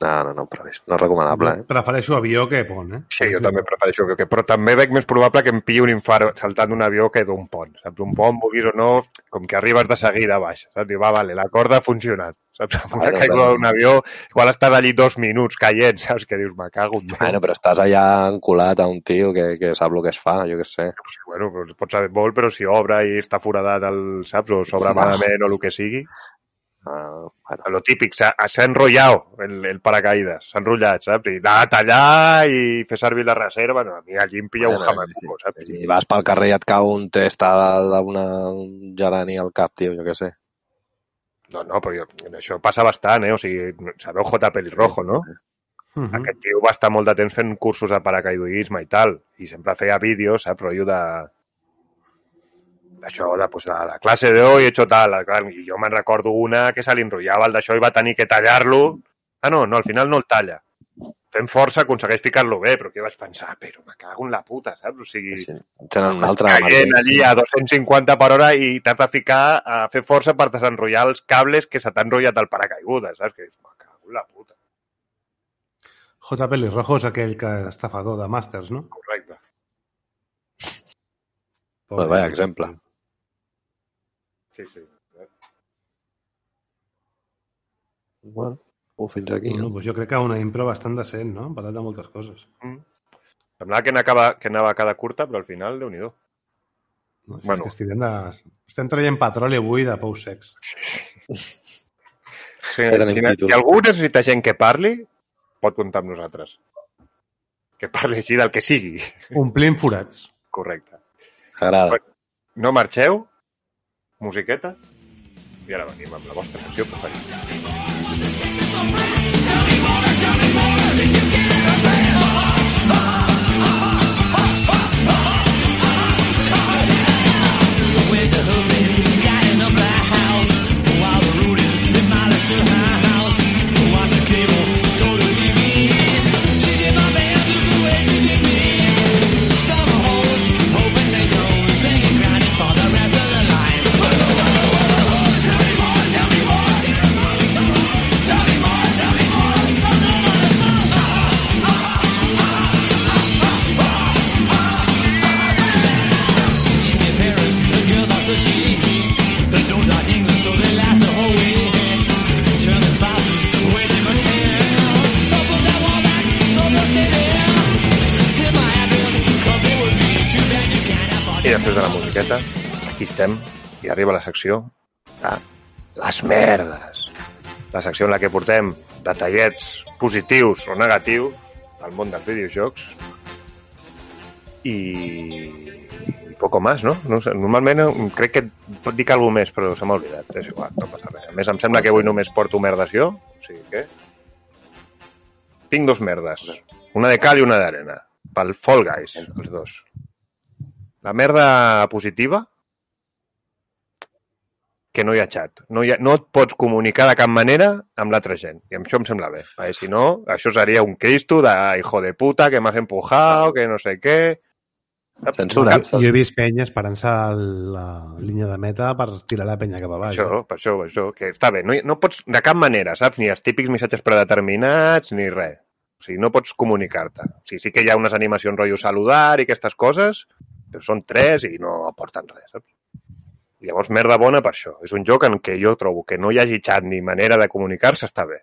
No, no, no, però és, no és recomanable, eh? Prefereixo avió que pont, eh? Sí, jo també prefereixo que, però també veig més probable que em pilli un infart saltant d'un avió que d'un pont, saps? Un pont, vulguis o no, com que arribes de seguida baix, saps? Diu, va, vale, la corda ha funcionat, saps? Amb una caiguda d'un avió, igual estàs allí dos minuts caient, saps? Que dius, me cago en Déu. Bueno, però estàs allà encolat a un tio que, que sap el que es fa, jo què sé. Sí, bueno, però pots saber molt, però si obre i està foradat, el, saps? O s'obre malament o el que sigui. Uh, bueno, Lo típic, s'ha enrotllado el, el paracaïdes, s'ha enrotllat, saps? I anar a tallar i fer servir la reserva, no, a mi allí em pilla un bueno, jamacuco, saps? si vas pel carrer i et cau un test a una, un gerani al cap, tio, jo què sé. No, no, però jo, això passa bastant, eh? O sigui, sabeu J. Pelirrojo, no? Uh -huh. Aquest tio va estar molt de temps fent cursos de paracaidisme i tal, i sempre feia vídeos, saps, rotllo de... D'això, de, pues, de la classe de hoy he hecho tal, clar, i jo me'n recordo una que se li enrotllava el d'això i va tenir que tallar-lo. Ah, no, no, al final no el talla. Fent força aconsegueix ficar-lo bé, però què vaig pensar? Però me cago en la puta, saps? O sigui, Sí, tenen un altre caient emergència. allí a 250 per hora i t'has de ficar a fer força per desenrotllar els cables que se t'han enrotllat al paracaigudes, saps? Que dius, me cago en la puta. J. Pelirrojo és aquell que estafador de màsters, no? Correcte. Pues vaya exemple. Sí, sí. Bueno, o fins aquí. Bueno, No? doncs jo crec que una impro bastant decent, no? Hem parlat de moltes coses. Semblava que anava, que anava cada curta, però al final, déu nhi No? Bueno. Bueno. És que estem, de... estem traient petroli avui de pou secs. (laughs) Si, Ja si, si algú necessita gent que parli, pot comptar amb nosaltres. Que parli així del que sigui. Omplim forats. Correcte. Agrada. No marxeu, musiqueta, i ara venim amb la vostra secció preferida. I arriba la secció de les merdes. La secció en la que portem detallets positius o negatius al món dels videojocs i, poco más, no? no sé, normalment eh, crec que pot dir alguna més, però se m'ha oblidat. És igual, no passa res. A més, em sembla que avui només porto merdes jo, o sigui que... Tinc dos merdes, una de cal i una d'arena, pel Fall Guys, els dos. La merda positiva que no hi ha xat. No, hi ha, no et pots comunicar de cap manera amb l'altra gent. I això em sembla bé. Perquè si no, això seria un cristo de hijo de puta que m'has empujado, que no sé què... Censura. Jo he vist penya esperant-se la línia de meta per tirar la penya cap avall. Això, per això, per això, que està bé. No, no pots, de cap manera, saps? Ni els típics missatges predeterminats, ni res. O sigui, no pots comunicar-te. O sigui, sí que hi ha unes animacions rotllo saludar i aquestes coses, però són tres i no aporten res, saps? Llavors, merda bona per això. És un joc en què jo trobo que no hi hagi xat ni manera de comunicar-se, està bé.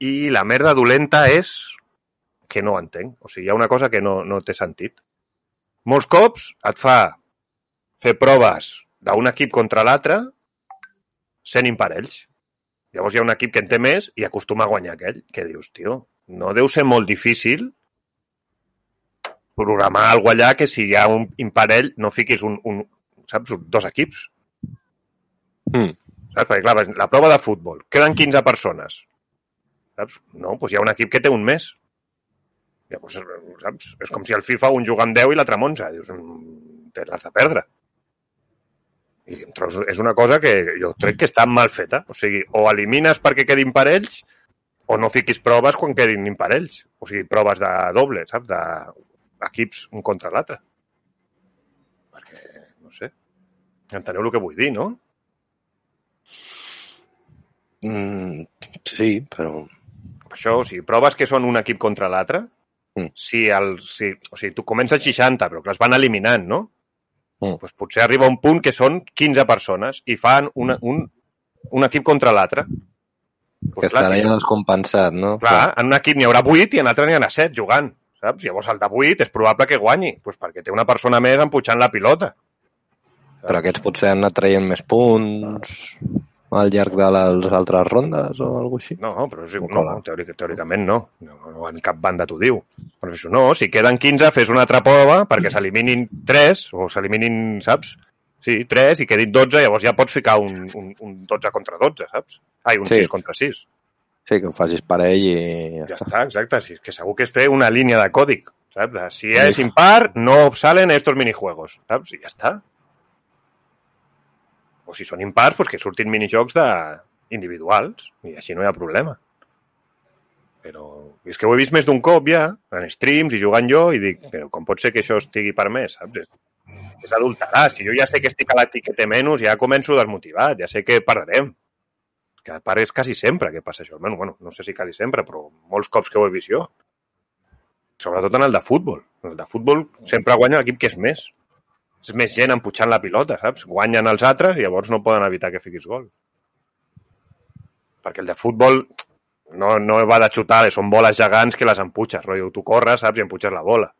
I la merda dolenta és que no entenc. O sigui, hi ha una cosa que no, no té sentit. Molts cops et fa fer proves d'un equip contra l'altre sent imparells. Llavors hi ha un equip que en té més i acostuma a guanyar aquell. Que dius, tio, no deu ser molt difícil programar alguna allà que si hi ha un imparell no fiquis un, un saps, dos equips. Mm. Saps? Perquè, clar, la prova de futbol, queden 15 persones. Saps? No, doncs hi ha un equip que té un més. Llavors, saps? És com si al FIFA un juga amb 10 i l'altre amb 11. Dius, mm, te l'has de perdre. I és una cosa que jo crec que està mal feta. O sigui, o elimines perquè quedin parells o no fiquis proves quan quedin imparells. O sigui, proves de doble, saps? D'equips un contra l'altre. Perquè, no sé, enteneu el que vull dir, no? Mm, sí, però... Per això, o sigui, proves que són un equip contra l'altre, Mm. si, el, si, o sigui, tu comences 60, però que els van eliminant, no? Mm. Pues potser arriba un punt que són 15 persones i fan una, un, un equip contra l'altre. que Pues clar, estarà ja descompensat, no? Clar, en un equip n'hi haurà 8 i en l'altre n'hi haurà 7 jugant, saps? Llavors el de 8 és probable que guanyi, pues perquè té una persona més empujant la pilota. Però aquests potser han anat traient més punts al llarg de les altres rondes o alguna així. No, però és igual. Cola. No, teòric, teòricament no. no. no. En cap banda t'ho diu. Però això no, si queden 15, fes una altra prova perquè s'eliminin 3, o s'eliminin, saps? Sí, 3 i quedin 12, llavors ja pots ficar un, un, un 12 contra 12, saps? Ai, un Sí. 6 contra 6. Sí, que ho facis parell i ja, Ja està. està, exacte. Sí, que segur que és fer una línia de còdic, saps? Si és impar, no salen estos minijuegos, saps? I ja està. O si són impars, pues que surtin minijocs de... individuals i així no hi ha problema. Però és que ho he vist més d'un cop ja, en streams i jugant jo, i dic, però com pot ser que això estigui permès, saps? És, és adulterar. Si jo ja sé que estic a l'etiqueta menys, ja començo desmotivat, ja sé que perdrem. Que a part és quasi sempre que passa això. Bueno, bueno, no sé si quasi sempre, però molts cops que ho he vist jo. Sobretot en el de futbol. En el de futbol sempre guanya l'equip que és més. És més gent empujant la pilota, saps? Guanyen els altres i llavors no poden evitar que fiquis gol. Perquè el de futbol no, no va de xutar, són boles gegants que les empuixes, rotllo. Tu corres, saps, i empuixes la bola.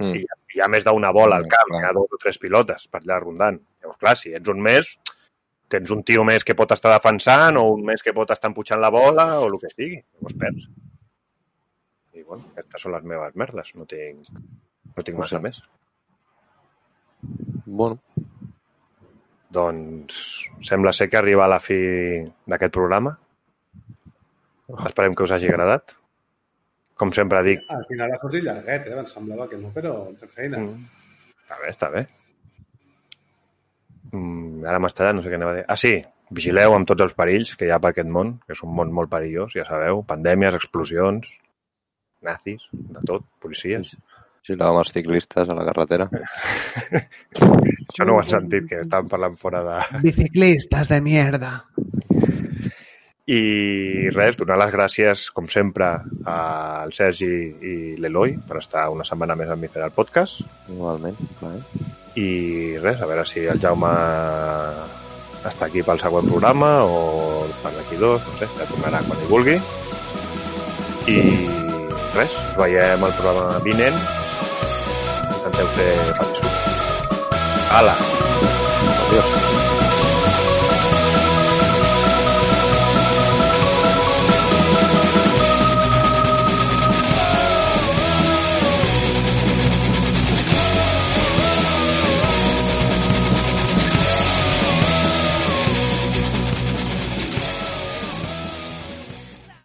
Mm. I hi ha més d'una bola al Mm, camp, hi ha dos o tres pilotes per allà rondant. Llavors, clar, si ets un més, tens un tio més que pot estar defensant o un més que pot estar empujant la bola o el que sigui. Llavors perds. I, bueno, aquestes són les meves merdes. No tinc, no tinc massa més. Bueno, Doncs sembla ser que arriba a la fi d'aquest programa. Esperem que us hagi agradat. Com sempre dic, Al final ha sortit llarguet, eh? Em semblava que no, però per feina. Mm. Està bé, està bé. Mm, ara m'ha estat, no sé què anava a dir. Ah, sí, vigileu amb tots els perills que hi ha per aquest món, que és un món molt perillós, ja sabeu. Pandèmies, explosions, nazis, de tot, policies. Amb els ciclistes a la carretera. (laughs) Això no ho han sentit, que estan parlant fora de... Biciclistas de mierda. I res, donar les gràcies, com sempre, al Sergi i l'Eloi per estar una setmana més amb mi fent el podcast. Igualment, clar. eh? I res, a veure si el Jaume està aquí pel següent programa o per d'aquí dos, no sé, ja tornarà quan hi vulgui. I res, veiem al programa vinent. Intenteu ser feliços. Ala! Adiós.